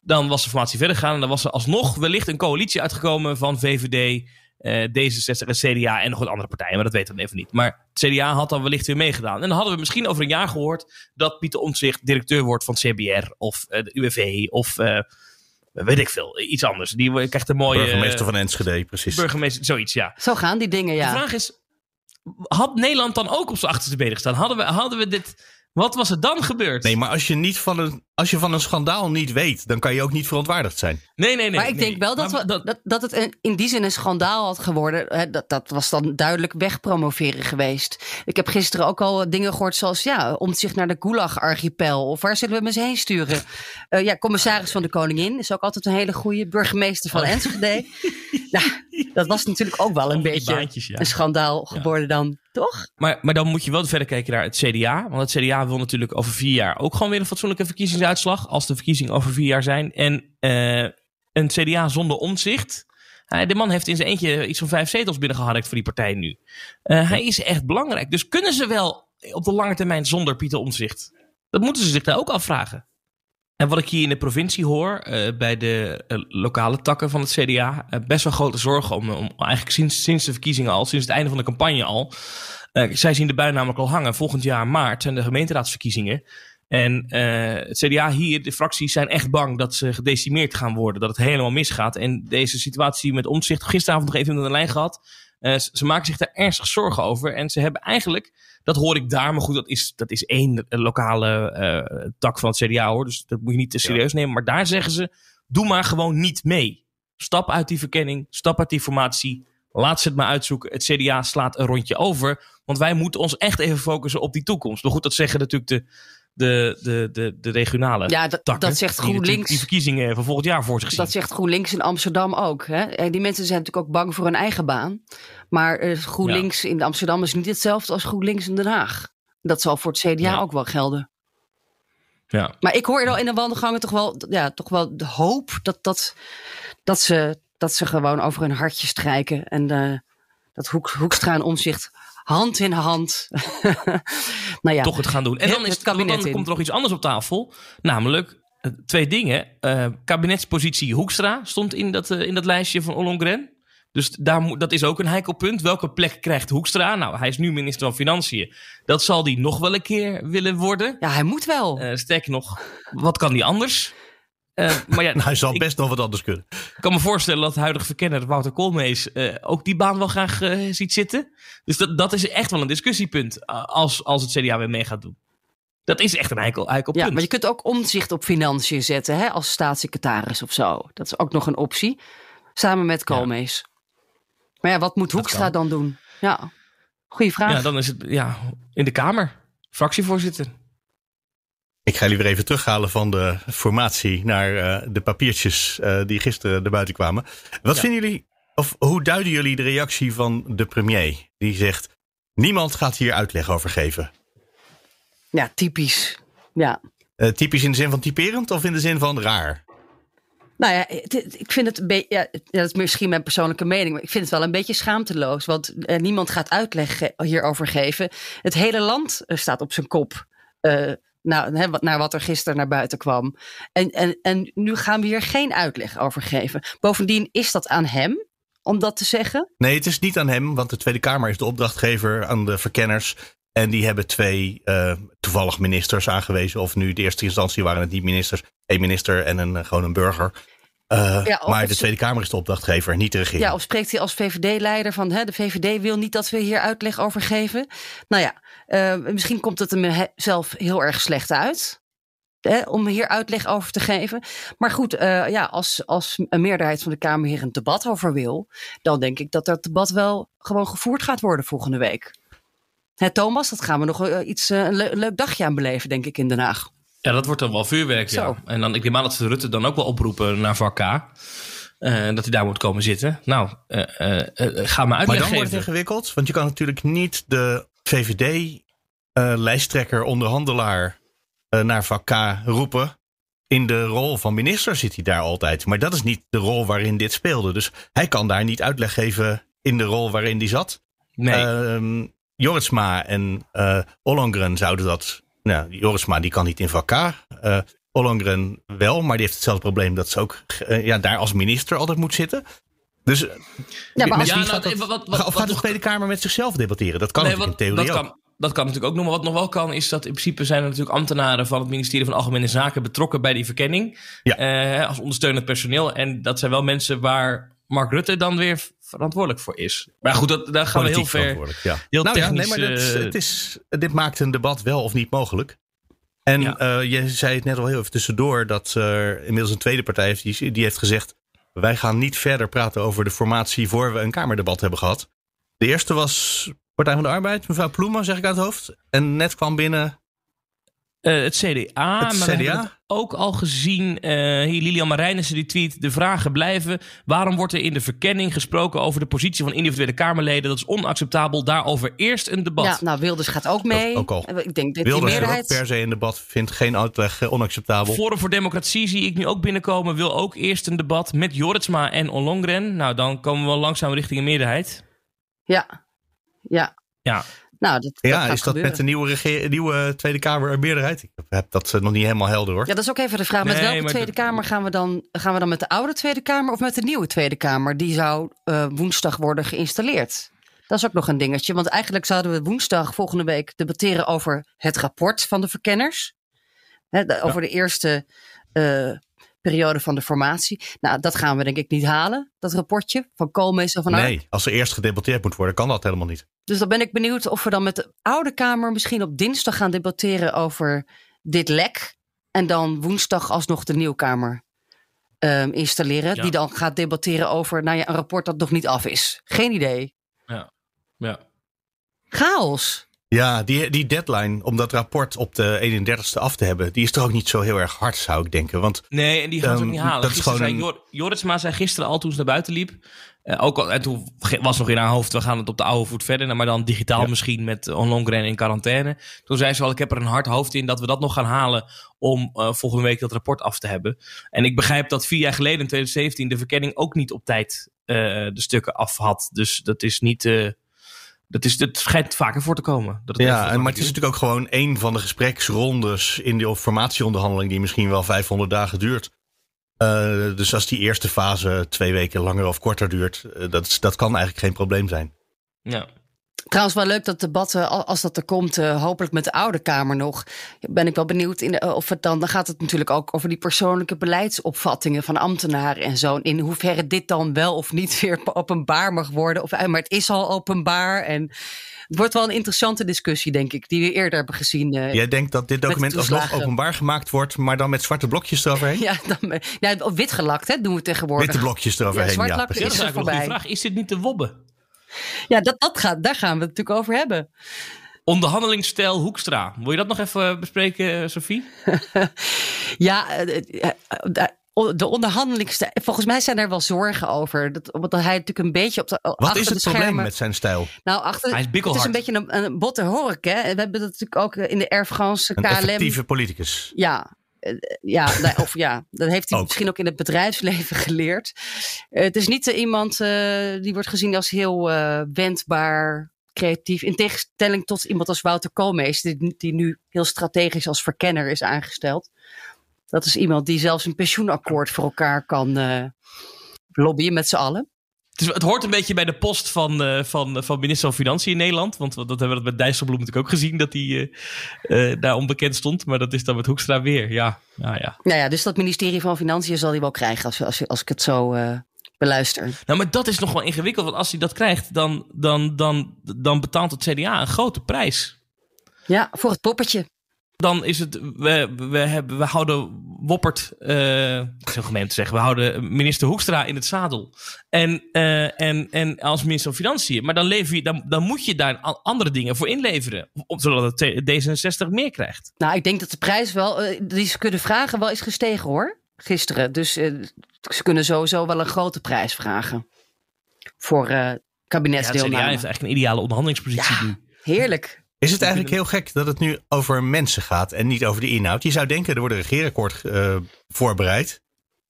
Dan was de formatie verder gegaan. En dan was er alsnog wellicht een coalitie uitgekomen van VVD, eh, D66 en CDA en nog wat andere partijen. Maar dat weten we even niet. Maar het CDA had dan wellicht weer meegedaan. En dan hadden we misschien over een jaar gehoord dat Pieter Omtzigt directeur wordt van CBR of de UWV of weet ik veel, iets anders. Die krijgt een mooie... Burgemeester van Enschede, precies. Burgemeester, zoiets, ja. Zo gaan die dingen, ja. De vraag is, had Nederland dan ook op zijn achterste benen gestaan? Hadden we, hadden we dit... Wat was er dan gebeurd? Nee, maar als je, niet van een, als je van een schandaal niet weet, dan kan je ook niet verontwaardigd zijn. Nee, nee, nee. maar ik denk wel dat, we, dat, dat het een, in die zin een schandaal had geworden. Hè, dat, dat was dan duidelijk wegpromoveren geweest. Ik heb gisteren ook al dingen gehoord zoals... ja, om zich naar de Gulag-archipel. Of waar zullen we hem eens heen sturen? [LAUGHS] Eh, ja, commissaris van de Koningin is ook altijd een hele goede. Burgemeester van Oh. Enschede. [LAUGHS] nou, dat was natuurlijk ook wel een beetje baantjes, ja. een schandaal geworden dan, toch? Maar, maar dan moet je wel verder kijken naar het CDA. Want het CDA wil natuurlijk over vier jaar ook gewoon weer een fatsoenlijke verkiezingsuitslag. Als de verkiezingen over vier jaar zijn. En eh, een CDA zonder omzicht. de man heeft in zijn eentje iets van vijf zetels binnengeharkt voor die partij nu. Eh, hij is echt belangrijk. Dus kunnen ze wel op de lange termijn zonder Pieter Omzicht? Dat moeten ze zich daar ook afvragen. En wat ik hier in de provincie hoor, eh, bij de lokale takken van het CDA, best wel grote zorgen om, om eigenlijk sinds, sinds de verkiezingen al, sinds het einde van de campagne al. Zij zien de bui namelijk al hangen. Volgend jaar maart zijn de gemeenteraadsverkiezingen. En eh, het CDA hier, de fracties zijn echt bang dat ze gedecimeerd gaan worden. Dat het helemaal misgaat. En deze situatie met omzicht, gisteravond nog even in de lijn gehad. Eh, ze, maken zich daar ernstig zorgen over. En ze hebben eigenlijk, dat hoor ik daar, maar goed, dat is, dat is één eh, lokale tak van het CDA hoor. Dus dat moet je niet te serieus nemen. Maar daar zeggen ze, doe maar gewoon niet mee. Stap uit die verkenning, stap uit die formatie. Laat ze het maar uitzoeken. Het CDA slaat een rondje over. Want wij moeten ons echt even focussen op die toekomst. Maar goed, dat zeggen natuurlijk de, de, de, de, de regionale Ja, dat- takken. dat zegt GroenLinks. Die verkiezingen van volgend jaar voor zich zien. Dat zegt GroenLinks in Amsterdam ook. Hè? En die mensen zijn natuurlijk ook bang voor hun eigen baan. Maar eh, GroenLinks in Amsterdam is niet hetzelfde als GroenLinks in Den Haag. Dat zal voor het CDA ook wel gelden. Ja. Maar ik hoor wel in de wandelgangen toch wel, ja, toch wel de hoop dat, dat, dat, ze, dat ze gewoon over hun hartje strijken. En eh, dat Hoek, Hoekstra en Omzicht hand in hand. [LAUGHS] nou ja, toch het gaan doen. En dan, is het kabinet dan in. komt er nog iets anders op tafel. Namelijk eh, twee dingen. Eh, kabinetspositie Hoekstra stond in dat, eh, in dat lijstje van Ollongren. Dus daar, moet- dat is ook een heikel punt. Welke plek krijgt Hoekstra? Nou, hij is nu minister van Financiën. Dat zal hij nog wel een keer willen worden. Ja, hij moet wel. sterker nog, wat kan hij anders? Eh, maar ja, [LAUGHS] hij zal best nog wat anders kunnen. Ik kan me voorstellen dat de huidige verkenner Wouter Koolmees eh, ook die baan wel graag eh, ziet zitten. Dus dat, dat is echt wel een discussiepunt als, als het CDA weer mee gaat doen. Dat is echt een heikel punt. Ja, maar je kunt ook omzicht op financiën zetten hè, als staatssecretaris of zo. Dat is ook nog een optie. Samen met Koolmees. Maar ja, wat moet Hoekstra dan doen? Ja, goeie vraag. Ja, dan is het ja, in de Kamer. Fractievoorzitter. Ik ga jullie weer even terughalen van de formatie naar eh, de papiertjes eh, die gisteren er buiten kwamen. Wat Ja. vinden jullie, of hoe duiden jullie de reactie van de premier? Die zegt, niemand gaat hier uitleg over geven. Ja, typisch. Ja. Eh, typisch in de zin van typerend of in de zin van raar? Nou ja, ik vind het een beetje. Ja, dat is misschien mijn persoonlijke mening. Maar ik vind het wel een beetje schaamteloos. Want eh, niemand gaat uitleg hierover geven. Het hele land staat op zijn kop. Nou, hè, naar wat er gisteren naar buiten kwam. En, en, en nu gaan we hier geen uitleg over geven. Bovendien is dat aan hem om dat te zeggen. Nee, het is niet aan hem, want de Tweede Kamer is de opdrachtgever aan de verkenners. En die hebben twee eh, toevallig ministers aangewezen. Of nu de eerste instantie waren het niet ministers. Een minister en een, eh, gewoon een burger. Eh, Ja, maar de Tweede Kamer is de opdrachtgever, niet de regering. Ja, of spreekt hij als VVD-leider van hè, de VVD wil niet dat we hier uitleg over geven? Nou ja, eh, misschien komt het hem he- zelf heel erg slecht uit. Hè, om hier uitleg over te geven. Maar goed, eh, ja, als, als een meerderheid van de Kamer hier een debat over wil, dan denk ik dat dat debat wel gewoon gevoerd gaat worden volgende week. Hè, Thomas, dat gaan we nog eh, iets, eh, een le- leuk dagje aan beleven, denk ik, in Den Haag. Ja, dat wordt dan wel vuurwerk, ja. Zo. En dan, ik neem aan dat ze Rutte dan ook wel oproepen naar vak K. eh, dat hij daar moet komen zitten. Nou, eh, eh, eh, ga Maar uitleg dan wordt het ingewikkeld, want je kan natuurlijk niet de VVD-lijsttrekker, onderhandelaar eh, naar vak K roepen. In de rol van minister zit hij daar altijd. Maar dat is niet de rol waarin dit speelde. Dus hij kan daar niet uitleg geven in de rol waarin hij zat. Nee. Ehm, en eh Ollongren zouden dat. Nou, Jorritsma die kan niet in vak K. Eh, Ollongren wel, maar die heeft hetzelfde probleem dat ze ook eh, ja, daar als minister altijd moet zitten. Dus Ja, maar als- Ja, nou, gaat dat, wat- wat- wat- of gaat de Tweede Kamer met zichzelf debatteren? Dat kan Nee, natuurlijk in theorie dat ook. kan, dat kan natuurlijk ook nog. Maar wat nog wel kan, is dat in principe zijn er natuurlijk ambtenaren van het ministerie van Algemene Zaken betrokken bij die verkenning. Ja. Eh, als ondersteunend personeel. En dat zijn wel mensen waar Mark Rutte dan weer verantwoordelijk voor is. Maar goed, dat, daar gaan we heel ver. verantwoordelijk, Ja. Heel nou ja, technisch, nee, maar dat, eh, het is, dit maakt een debat wel of niet mogelijk. En Ja. eh, je zei het net al heel even tussendoor dat er inmiddels een tweede partij heeft die, die heeft gezegd: wij gaan niet verder praten over de formatie voor we een kamerdebat hebben gehad. De eerste was Partij van de Arbeid, mevrouw Ploemen, zeg ik uit het hoofd. En net kwam binnen. Eh, het CDA, Het maar CDA? het ook al gezien. eh hier Lilian Marijnissen die tweet, de vragen blijven. Waarom wordt er in de verkenning gesproken over de positie van individuele Kamerleden? Dat is onacceptabel. Daarover eerst een debat. Ja, nou, Wilders gaat ook mee. Ook al. Ik denk dat die Wilders er ook meerderheid. per se in debat vindt geen uitleg eh, onacceptabel. Forum voor Democratie zie ik nu ook binnenkomen. Wil ook eerst een debat met Joritsma en Ollongren. Nou, dan komen we wel langzaam richting een meerderheid. Ja, ja. Ja. Nou, dat, Ja, dat is dat gebeuren. met de nieuwe, nieuwe Tweede Kamer een meerderheid? Ik heb dat eh, nog niet helemaal helder hoor. Ja, dat is ook even de vraag. Met Nee, welke Tweede Kamer gaan we, dan, gaan we dan met de oude Tweede Kamer of met de nieuwe Tweede Kamer? Die zou eh, woensdag worden geïnstalleerd. Dat is ook nog een dingetje. Want eigenlijk zouden we woensdag volgende week debatteren over het rapport van de verkenners. De- over de eerste eh, periode van de formatie. Nou, dat gaan we denk ik niet halen, dat rapportje van Koolmees en van Ark. Nee, als er eerst gedebatteerd moet worden, kan dat helemaal niet. Dus dan ben ik benieuwd of we dan met de Oude Kamer misschien op dinsdag gaan debatteren over dit lek. En dan woensdag alsnog de Nieuwkamer ehm, installeren. Ja. Die dan gaat debatteren over nou ja, een rapport dat nog niet af is. Geen idee. Ja. ja. Chaos. Ja, die, die deadline om dat rapport op de 31ste af te hebben, die is toch ook niet zo heel erg hard, zou ik denken. Want Nee, en die gaan ze ook Ehm, niet halen. dat is gewoon zei een- Joritsma zei gisteren al toen ze naar buiten liep. eh, ook al, en toen was nog in haar hoofd, we gaan het op de oude voet verder. nou, Maar dan digitaal misschien met Ollongren in quarantaine. Toen zei ze al, ik heb er een hard hoofd in dat we dat nog gaan halen om eh, volgende week dat rapport af te hebben. En ik begrijp dat vier jaar geleden, in 2017, de verkenning ook niet op tijd eh, de stukken af had. Dus dat is niet... eh, dat, is, dat schijnt vaker voor te komen. Dat het ja, en, maar het is natuurlijk ook gewoon een van de gespreksrondes in die formatieonderhandeling die misschien wel 500 dagen duurt. Eh, dus als die eerste fase twee weken langer of korter duurt, eh, dat, dat kan eigenlijk geen probleem zijn. Ja. Trouwens, wel leuk dat debat, eh, al- als dat er komt, eh, hopelijk met de Oude Kamer nog. Ben ik wel benieuwd in, de- eh, of het dan. Dan gaat het natuurlijk ook over die persoonlijke beleidsopvattingen van ambtenaren en zo. In hoeverre dit dan wel of niet [LAUGHS] weer openbaar mag worden. Of, maar het is al openbaar. En Het wordt wel een interessante discussie, denk ik, die we eerder hebben gezien. eh, Jij denkt dat dit document alsnog openbaar gemaakt wordt, maar dan met zwarte blokjes eroverheen? [LAUGHS] Ja, dan, ja, of wit gelakt, hè, doen we tegenwoordig. Witte blokjes eroverheen, zwart ja, precies. is er voorbij. vraag. Is dit niet te wobben? Ja, dat, dat gaat, daar gaan we het natuurlijk over hebben. Onderhandelingsstijl Hoekstra. Wil je dat nog even bespreken, eh, Sophie? [LAUGHS] Ja, eh, eh, eh, de onderhandelingstijl. Volgens mij zijn er wel zorgen over. Dat, omdat hij natuurlijk een beetje op de. Wat is het probleem met zijn stijl? Nou, achter, Hij is het is bikkelhard. een beetje een, een botte hork. Hè? We hebben dat natuurlijk ook in de Air France Een KLM. effectieve politicus. Ja, eh, ja, nou, of ja, dat heeft hij Ook. misschien ook in het bedrijfsleven [LAUGHS] geleerd. Eh, het is niet eh, iemand eh, die wordt gezien als heel eh, wendbaar, creatief. In tegenstelling tot iemand als Wouter Koolmees, die, die nu heel strategisch als verkenner is aangesteld. Dat is iemand die zelfs een pensioenakkoord voor elkaar kan eh, lobbyen met z'n allen. Het, is, het hoort een beetje bij de post van, eh, van, van minister van Financiën in Nederland. Want dat hebben we dat met Dijsselbloem natuurlijk ook gezien, dat hij eh, eh, daar onbekend stond. Maar dat is dan met Hoekstra weer. Ja, ja, ja. Nou ja, dus dat ministerie van Financiën zal hij wel krijgen als, als, als ik het zo beluister. Nou, maar dat is nog wel ingewikkeld. Want als hij dat krijgt, dan, dan, dan, dan betaalt het CDA een grote prijs. Ja, voor het poppetje. Dan is het, we, we, hebben, we houden Woppert, eh dat is heel gemeen te zeggen, we houden minister Hoekstra in het zadel. En, eh, en, en als minister van Financiën. Maar dan, lever je, dan, dan moet je daar andere dingen voor inleveren. Zodat het D66 meer krijgt. Nou, ik denk dat de prijs wel, eh, die ze kunnen vragen, wel is gestegen hoor. Gisteren. Dus eh, ze kunnen sowieso wel een grote prijs vragen. Voor eh Ja, kabinetsdeelname. CDA heeft eigenlijk een ideale onderhandelingspositie nu. Heerlijk. Is het eigenlijk heel gek dat het nu over mensen gaat en niet over de inhoud? Je zou denken, er wordt een regeerakkoord eh, voorbereid.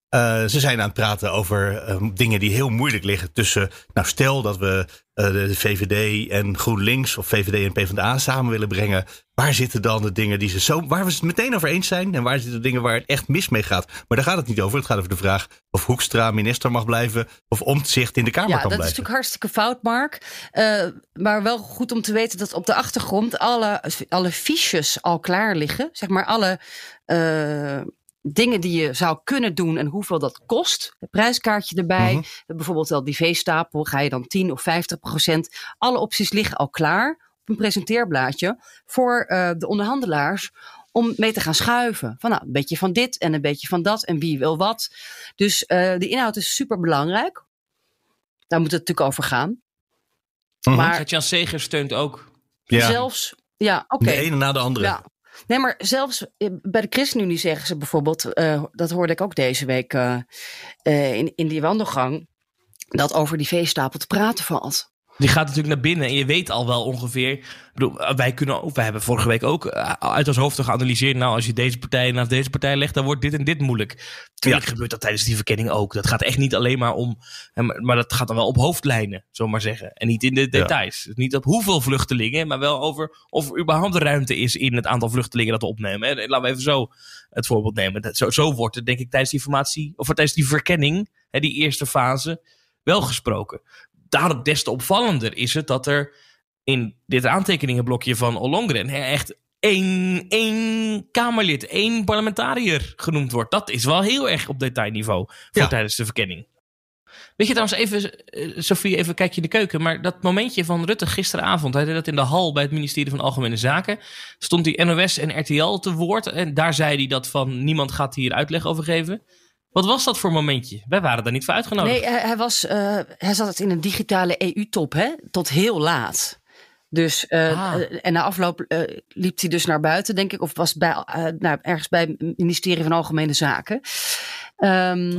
Eh, ze zijn aan het praten over eh, dingen die heel moeilijk liggen tussen... Nou, stel dat we eh, de VVD en GroenLinks of VVD en PvdA samen willen brengen. Waar zitten dan de dingen die ze zo, waar we het meteen over eens zijn? En waar zitten de dingen waar het echt mis mee gaat? Maar daar gaat het niet over. Het gaat over de vraag of Hoekstra minister mag blijven... of Omtzigt in de Kamer Ja, kan dat is blijven. natuurlijk hartstikke fout, Mark. Maar wel goed om te weten dat op de achtergrond alle, alle fiches al klaar liggen. Zeg maar alle dingen die je zou kunnen doen en hoeveel dat kost. Het prijskaartje erbij. Mhm. Bijvoorbeeld wel die V-stapel. Ga je dan 10 of 50 procent. Alle opties liggen al klaar op een presenteerblaadje voor eh, de onderhandelaars om mee te gaan schuiven. Van nou, een beetje van dit en een beetje van dat en wie wil wat. Dus eh, de inhoud is super belangrijk. Daar moet het natuurlijk over gaan. Mhm. Maar Gert-Jan Segers steunt ook. Ja. zelfs, ja, oké. De ene na de andere. Ja. Nee, maar zelfs eh, bij de ChristenUnie zeggen ze bijvoorbeeld, eh, dat hoorde ik ook deze week eh, in, in die wandelgang, dat over die veestapel te praten valt. Die gaat natuurlijk naar binnen en je weet al wel ongeveer. Ik bedoel, wij, kunnen, ook- wij hebben vorige week ook eh, uit ons hoofd geanalyseerd. Nou, als je deze partij naast deze partij legt, dan wordt dit en dit moeilijk. Tuurlijk gebeurt dat tijdens die verkenning ook. Dat gaat echt niet alleen maar om. eh, Maar, dat gaat dan wel op hoofdlijnen, zullen we maar zeggen. En niet in de details. Dus niet op hoeveel vluchtelingen, maar wel over of er überhaupt ruimte is in het aantal vluchtelingen dat we opnemen. En laten we even zo het voorbeeld nemen. Zo, zo wordt het, denk ik, tijdens die formatie, of tijdens die verkenning, hè, die eerste fase, wel gesproken daarom des te opvallender is het dat er in dit aantekeningenblokje van Ollongren echt één, één Kamerlid, één parlementariër genoemd wordt. Dat is wel heel erg op detailniveau voor tijdens de verkenning. Weet je trouwens even, eh, Sophie, even kijk je in de keuken. Maar dat momentje van Rutte gisteravond, hij deed dat in de hal bij het ministerie van Algemene Zaken. Stond die NOS en RTL te woord. En daar zei hij dat van niemand gaat hier uitleg over geven. Wat was dat voor momentje? Wij waren daar niet voor uitgenodigd. Nee, hij, was, eh, hij zat het in een digitale EU-top, hè, tot heel laat. Dus, eh, eh, en na afloop liep hij dus naar buiten, denk ik, of was bij, nou, ergens bij het ministerie van Algemene Zaken. Ehm,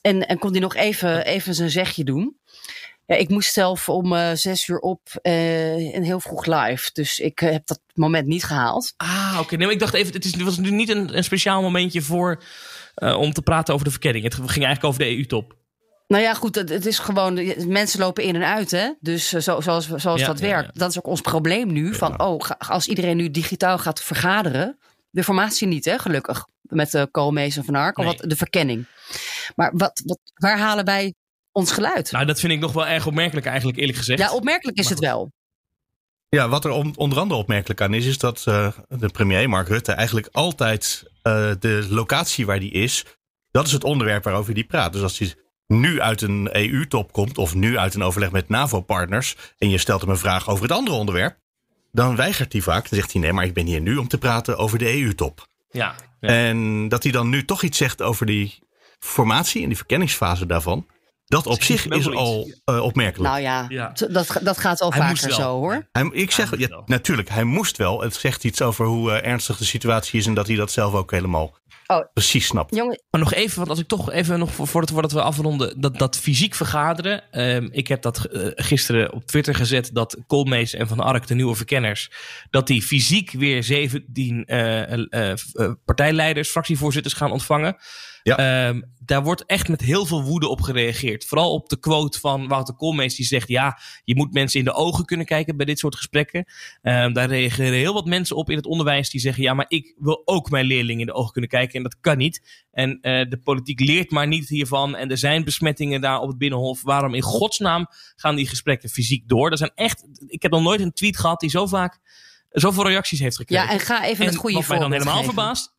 en, en kon hij nog even, even zijn zegje doen. Ja, ik moest zelf om zes uur op en heel vroeg live. Dus ik heb dat moment niet gehaald. Ah, oké. Nee, maar ik dacht even, het, is, het was nu niet een, een speciaal momentje voor eh, om te praten over de verkenning. Het ging eigenlijk over de EU-top. Nou ja, goed, het, het is gewoon, mensen lopen in en uit, hè? Dus eh, zo, zoals, zoals Ja, dat ja, werkt. Dat is ook ons probleem nu. Van, oh, als iedereen nu digitaal gaat vergaderen. De formatie niet, hè, gelukkig. Met de Koolmees en Van Ark, of wat, de verkenning. Maar wat, wat, waar halen wij ons geluid? Nou, dat vind ik nog wel erg opmerkelijk eigenlijk, eerlijk gezegd. Ja, opmerkelijk is het wel. Ja, wat er on- onder andere opmerkelijk aan is, is dat eh, de premier Mark Rutte eigenlijk altijd eh, de locatie waar die is, dat is het onderwerp waarover die praat. Dus als hij nu uit een EU-top komt. of nu uit een overleg met NAVO-partners. en je stelt hem een vraag over het andere onderwerp. dan weigert hij vaak. Dan zegt hij: nee, maar ik ben hier nu om te praten over de EU-top. Ja, En dat hij dan nu toch iets zegt over die formatie en die verkenningsfase daarvan. Dat op zich is al eh, opmerkelijk. Nou ja, Dat, dat gaat al Hij vaker zo hoor. Hij, ik zeg, ja, natuurlijk, hij moest wel. Het zegt iets over hoe eh, ernstig de situatie is en dat hij dat zelf ook helemaal Oh. precies snapt. Jongen, Maar nog even, want als ik toch even nog voor- voordat, voordat we afronden, dat, dat fysiek vergaderen. Ehm, ik heb dat eh, gisteren op Twitter gezet dat Koolmees en Van Ark, de nieuwe verkenners, dat die fysiek weer 17 eh, eh, eh, partijleiders, fractievoorzitters gaan ontvangen. Ehm, daar wordt echt met heel veel woede op gereageerd. Vooral op de quote van Wouter Koolmees die zegt... ja, je moet mensen in de ogen kunnen kijken bij dit soort gesprekken. Ehm, daar reageren heel wat mensen op in het onderwijs die zeggen... ja, maar ik wil ook mijn leerlingen in de ogen kunnen kijken en dat kan niet. En eh, de politiek leert maar niet hiervan. En er zijn besmettingen daar op het Binnenhof. Waarom in godsnaam gaan die gesprekken fysiek door? Er zijn echt, ik heb nog nooit een tweet gehad die zo vaak... zoveel reacties heeft gekregen. Ja, en ga even het goede wat mij dan voorbeeld helemaal geven. verbaast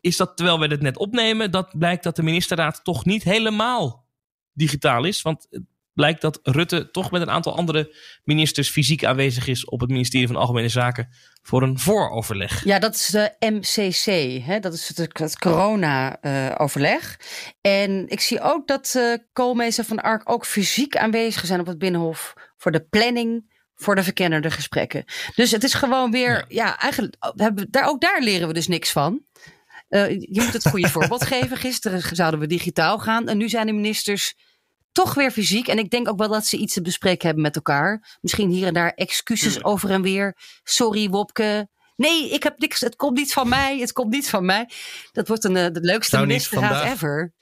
is dat terwijl we dit net opnemen, dat blijkt dat de ministerraad toch niet helemaal digitaal is. Want het blijkt dat Rutte toch met een aantal andere ministers fysiek aanwezig is op het ministerie van Algemene Zaken voor een vooroverleg. Ja, dat is de MCC. Hè? Dat is het, het corona-overleg. en ik zie ook dat eh Koolmees en Van Ark ook fysiek aanwezig zijn op het Binnenhof voor de planning voor de verkennende gesprekken. Dus het is gewoon weer, ja, eigenlijk, we hebben, daar, ook daar leren we dus niks van. Eh, je moet het goede [LAUGHS] voorbeeld geven. Gisteren zouden we digitaal gaan en nu zijn de ministers toch weer fysiek. En ik denk ook wel dat ze iets te bespreken hebben met elkaar. Misschien hier en daar excuses over en weer. Sorry, Wopke. Nee, ik heb niks. Het komt niet van mij. Het komt niet van mij. Dat wordt een, eh, de leukste Zou ministerraad vandaag- ever.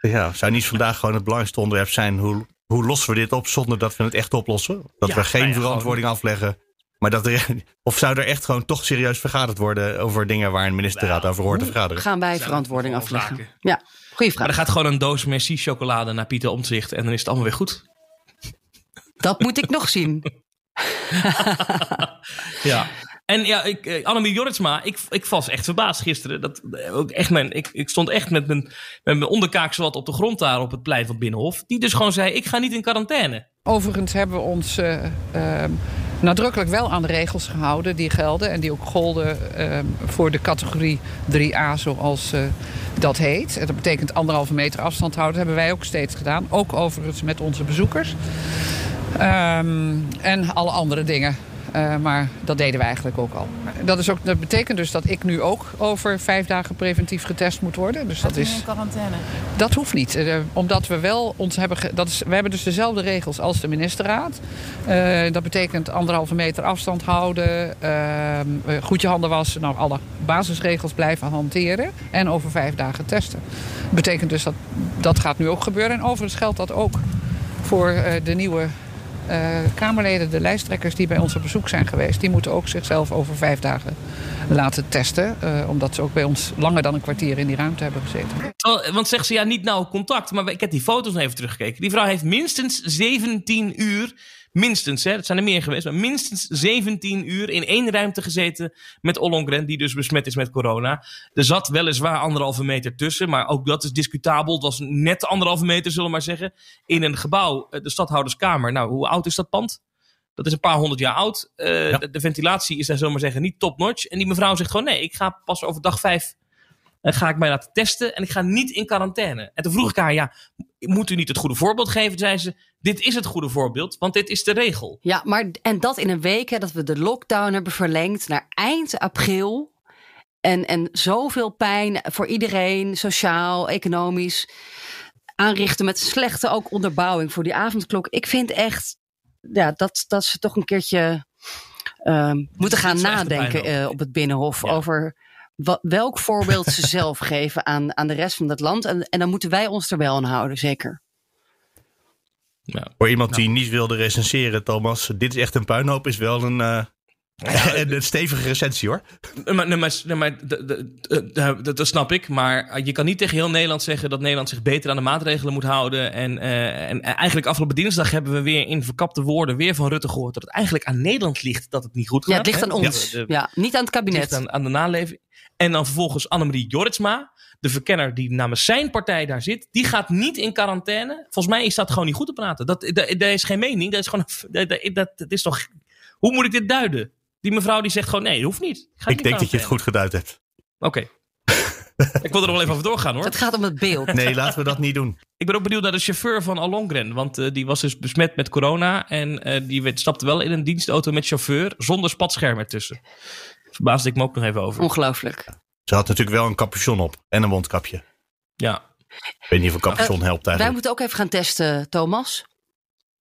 Ja, zou niet vandaag gewoon het belangrijkste onderwerp zijn? Hoe, hoe lossen we dit op zonder dat we het echt oplossen? Dat Ja, we geen nou ja, verantwoording afleggen. Maar dat er, [LAUGHS] of zou er echt gewoon toch serieus vergaderd worden over dingen waar een ministerraad over hoort te vergaderen? Gaan wij verantwoording afleggen? Ja, goede vraag. Maar er gaat gewoon een doos Merci chocolade naar Pieter Omtzigt en dan is het allemaal weer goed. Dat moet ik nog zien. [LAUGHS] Ja. En ja, ik, eh, Annemie Jorritsma, ik, ik was echt verbaasd gisteren. Dat, eh, ook echt mijn, ik, ik stond echt met mijn, met mijn onderkaak zowat op de grond daar op het plein van het Binnenhof. Die dus gewoon zei, ik ga niet in quarantaine. Overigens hebben we ons eh, ehm, nadrukkelijk wel aan de regels gehouden die gelden. En die ook golden ehm, voor de categorie 3A, zoals eh, dat heet. En dat betekent anderhalve meter afstand houden. Dat hebben wij ook steeds gedaan. Ook overigens met onze bezoekers. Ehm, en alle andere dingen. Eh, maar dat deden we eigenlijk ook al. Dat, is ook, dat betekent dus dat ik nu ook over vijf dagen preventief getest moet worden. Dus dat is. in quarantaine. Dat hoeft niet, eh, omdat we wel ons hebben. ge- Dat is, we hebben dus dezelfde regels als de ministerraad. Eh, dat betekent anderhalve meter afstand houden, ehm, eh, goed je handen wassen, nou alle basisregels blijven hanteren en over vijf dagen testen. Dat betekent dus dat dat gaat nu ook gebeuren. En overigens geldt dat ook voor de nieuwe Kamerleden, de lijsttrekkers die bij ons op bezoek zijn geweest. Die moeten ook zichzelf over vijf dagen laten testen, eh, omdat ze ook bij ons langer dan een kwartier in die ruimte hebben gezeten. Oh, Want zegt ze ja, niet nauw contact. Maar ik heb die foto's nog even teruggekeken. Die vrouw heeft minstens 17 uur. Minstens, hè, dat zijn er meer geweest. Maar minstens 17 uur in één ruimte gezeten met Ollongren, die dus besmet is met corona. Er zat weliswaar anderhalve meter tussen. Maar ook dat is discutabel. Het was net anderhalve meter, zullen we maar zeggen. In een gebouw, eh, de stadhouderskamer. Nou, hoe oud is dat pand? Dat is een paar honderd jaar oud. Eh, de, de ventilatie is daar, zullen we maar zeggen, niet top-notch. En die mevrouw zegt gewoon: nee, ik ga pas over dag vijf en ga ik mij laten testen en ik ga niet in quarantaine. En toen vroeg ik haar, ja, moet u niet het goede voorbeeld geven? Toen zei ze, dit is het goede voorbeeld, want dit is de regel. Ja, maar en dat in een week hè, dat we de lockdown hebben verlengd naar eind april. En, en zoveel pijn voor iedereen, sociaal, economisch. Aanrichten met slechte ook onderbouwing voor die avondklok. Ik vind echt ja, dat, dat ze toch een keertje ehm, moeten gaan nadenken eh, op het Binnenhof. Over wa- welk voorbeeld ze [LAUGHS] zelf geven aan, aan de rest van het land. En, en dan moeten wij ons er wel aan houden, zeker. Voor iemand die niet wilde recenseren, Thomas, dit is echt een puinhoop, is wel een, eh, [LAUGHS] en een stevige recensie hoor. Maar, nee, maar, nee, maar dat, dat snap ik. Maar je kan niet tegen heel Nederland zeggen dat Nederland zich beter aan de maatregelen moet houden. En, eh, en eigenlijk afgelopen dinsdag hebben we weer in verkapte woorden weer van Rutte gehoord dat het eigenlijk aan Nederland ligt dat het niet goed gaat. Ja, het ligt hè? aan ons. De- de- Ja, niet aan het het ligt kabinet. aan, aan de naleving. En dan vervolgens Annemarie Jorritsma, de verkenner die namens zijn partij daar zit, die gaat niet in quarantaine. Volgens mij is dat gewoon niet goed te praten. Dat, dat, dat is geen mening. Dat is gewoon. Dat, dat, dat- dat is toch. Hoe moet ik dit duiden? Die mevrouw die zegt gewoon nee, dat hoeft niet. Ga Ik niet denk dat je het goed geduid hebt. Oké. [LAUGHS] ik wil er nog wel even over doorgaan hoor. Het gaat om het beeld. [LAUGHS] Nee, laten we dat niet doen. Ik ben ook benieuwd naar de chauffeur van Alongren. Want eh, die was dus besmet met corona. En eh, die werd, stapte wel in een dienstauto met chauffeur. Zonder spatscherm ertussen. Verbaasde ik me ook nog even over. Ongelooflijk. Ze had natuurlijk wel een capuchon op en een mondkapje. Ja. Ik weet niet of een capuchon helpt Wij eigenlijk. moeten ook even gaan testen, Thomas.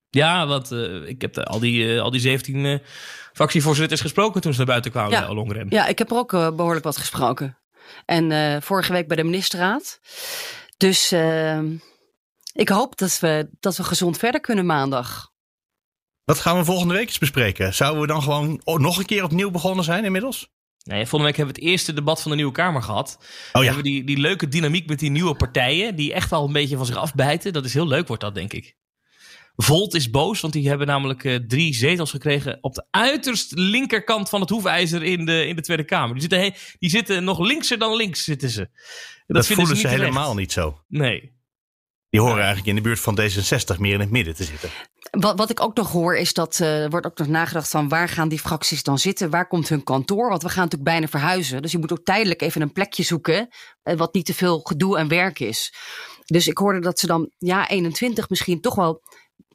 Ja, want eh, ik heb de- al, die, eh, al die 17 eh, fractievoorzitters gesproken toen ze naar buiten kwamen Ja. bij. Ja, ik heb er ook eh, behoorlijk wat gesproken. En eh, vorige week bij de ministerraad. Dus eh, ik hoop dat we, dat we gezond verder kunnen maandag. Wat gaan we volgende week eens bespreken? Zouden we dan gewoon nog een keer opnieuw begonnen zijn inmiddels? Nee, volgende week hebben we het eerste debat van de Nieuwe Kamer gehad. Oh ja. Hebben we die, die leuke dynamiek met die nieuwe partijen. Die echt al een beetje van zich afbijten. Dat is heel leuk, wordt dat, denk ik. Volt is boos, want die hebben namelijk eh, drie zetels gekregen op de uiterst linkerkant van het hoefijzer in de, in de Tweede Kamer. Die zitten, die zitten nog linkser dan links, zitten ze. Dat, vinden voelen ze, niet terecht. helemaal niet zo. Nee. Die horen eigenlijk in de buurt van D66 meer in het midden te zitten. Wat, wat ik ook nog hoor is dat eh, er wordt ook nog nagedacht van waar gaan die fracties dan zitten? Waar komt hun kantoor? Want we gaan natuurlijk bijna verhuizen. Dus je moet ook tijdelijk even een plekje zoeken eh, wat niet te veel gedoe en werk is. Dus ik hoorde dat ze dan ja 21 misschien toch wel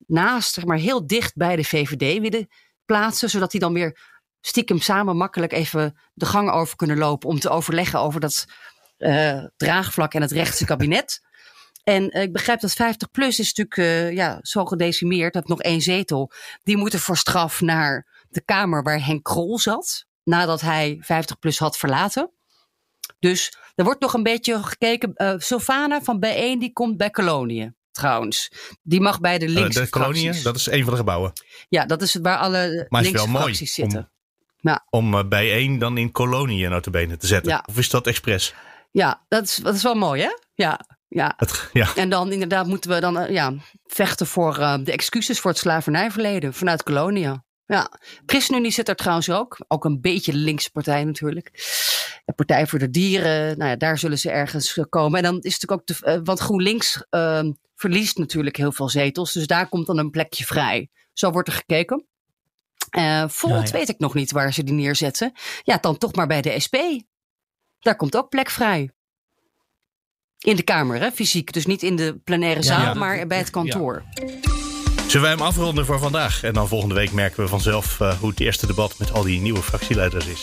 naast, zeg maar heel dicht bij de VVD willen plaatsen, zodat die dan weer stiekem samen makkelijk even de gang over kunnen lopen om te overleggen over dat eh, draagvlak en het rechtse kabinet. En eh, ik begrijp dat 50 plus is natuurlijk eh, ja, zo gedecimeerd, dat nog één zetel. Die moeten voor straf naar de kamer waar Henk Krol zat, nadat hij 50 plus had verlaten. Dus er wordt nog een beetje gekeken. Sylvana van B1 die komt bij Koloniën, trouwens. Die mag bij de linkse de dat is een van de gebouwen. Ja, dat is waar alle Maar linkse wel mooi fracties zitten. om, Ja. om bijeen dan in kolonie notabene te zetten. Ja. Of is dat expres? Ja, dat is, dat is wel mooi, hè? Ja, ja. Het, ja. En dan inderdaad moeten we dan eh, ja, vechten voor eh, de excuses voor het slavernijverleden vanuit Colonia. Ja, ChristenUnie zit er trouwens ook. Ook een beetje de linkse partij natuurlijk. De Partij voor de Dieren, nou ja, daar zullen ze ergens eh, komen. En dan is het natuurlijk ook, de, want GroenLinks eh, verliest natuurlijk heel veel zetels. Dus daar komt dan een plekje vrij. Zo wordt er gekeken. Eh Volt Ja, ja. weet ik nog niet waar ze die neerzetten. Ja, dan toch maar bij de SP. Daar komt ook plek vrij. In de Kamer, hè, fysiek. Dus niet in de plenaire zaal, ja. maar bij het kantoor. Zullen wij hem afronden voor vandaag? En dan volgende week merken we vanzelf eh, hoe het eerste debat met al die nieuwe fractieleiders is.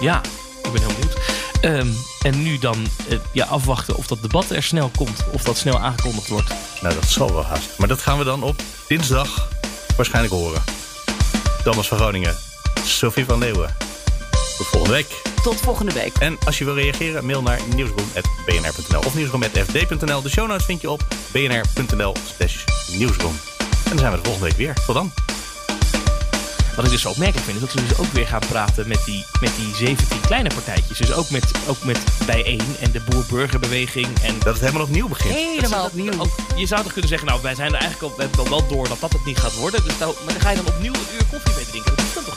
Ja, ik ben heel benieuwd. Ehm, en nu dan eh, ja, afwachten of dat debat er snel komt. Of dat snel aangekondigd wordt. Nou, dat zal wel haast. Maar dat gaan we dan op dinsdag waarschijnlijk horen. Thomas van Groningen, Sophie van Leeuwen. Tot volgende week. Tot volgende week. En als je wil reageren, mail naar nieuwsroom.bnr.nl of nieuwsroom.fd.nl. De show notes vind je op bnr.nl slash nieuwsroom. En dan zijn we de volgende week weer. Tot dan. Wat ik dus zo opmerkelijk vind, is dat ze dus ook weer gaan praten met die, met die 17 kleine partijtjes. Dus ook met, ook met Bijeen en de Boer-Burgerbeweging. En Dat het helemaal opnieuw begint. Helemaal opnieuw. ook- je zou toch kunnen zeggen, nou, wij zijn er eigenlijk al, we hebben al wel door dat dat het niet gaat worden. Dus nou, maar dan ga je dan opnieuw een uur koffie mee drinken. Dat is dan toch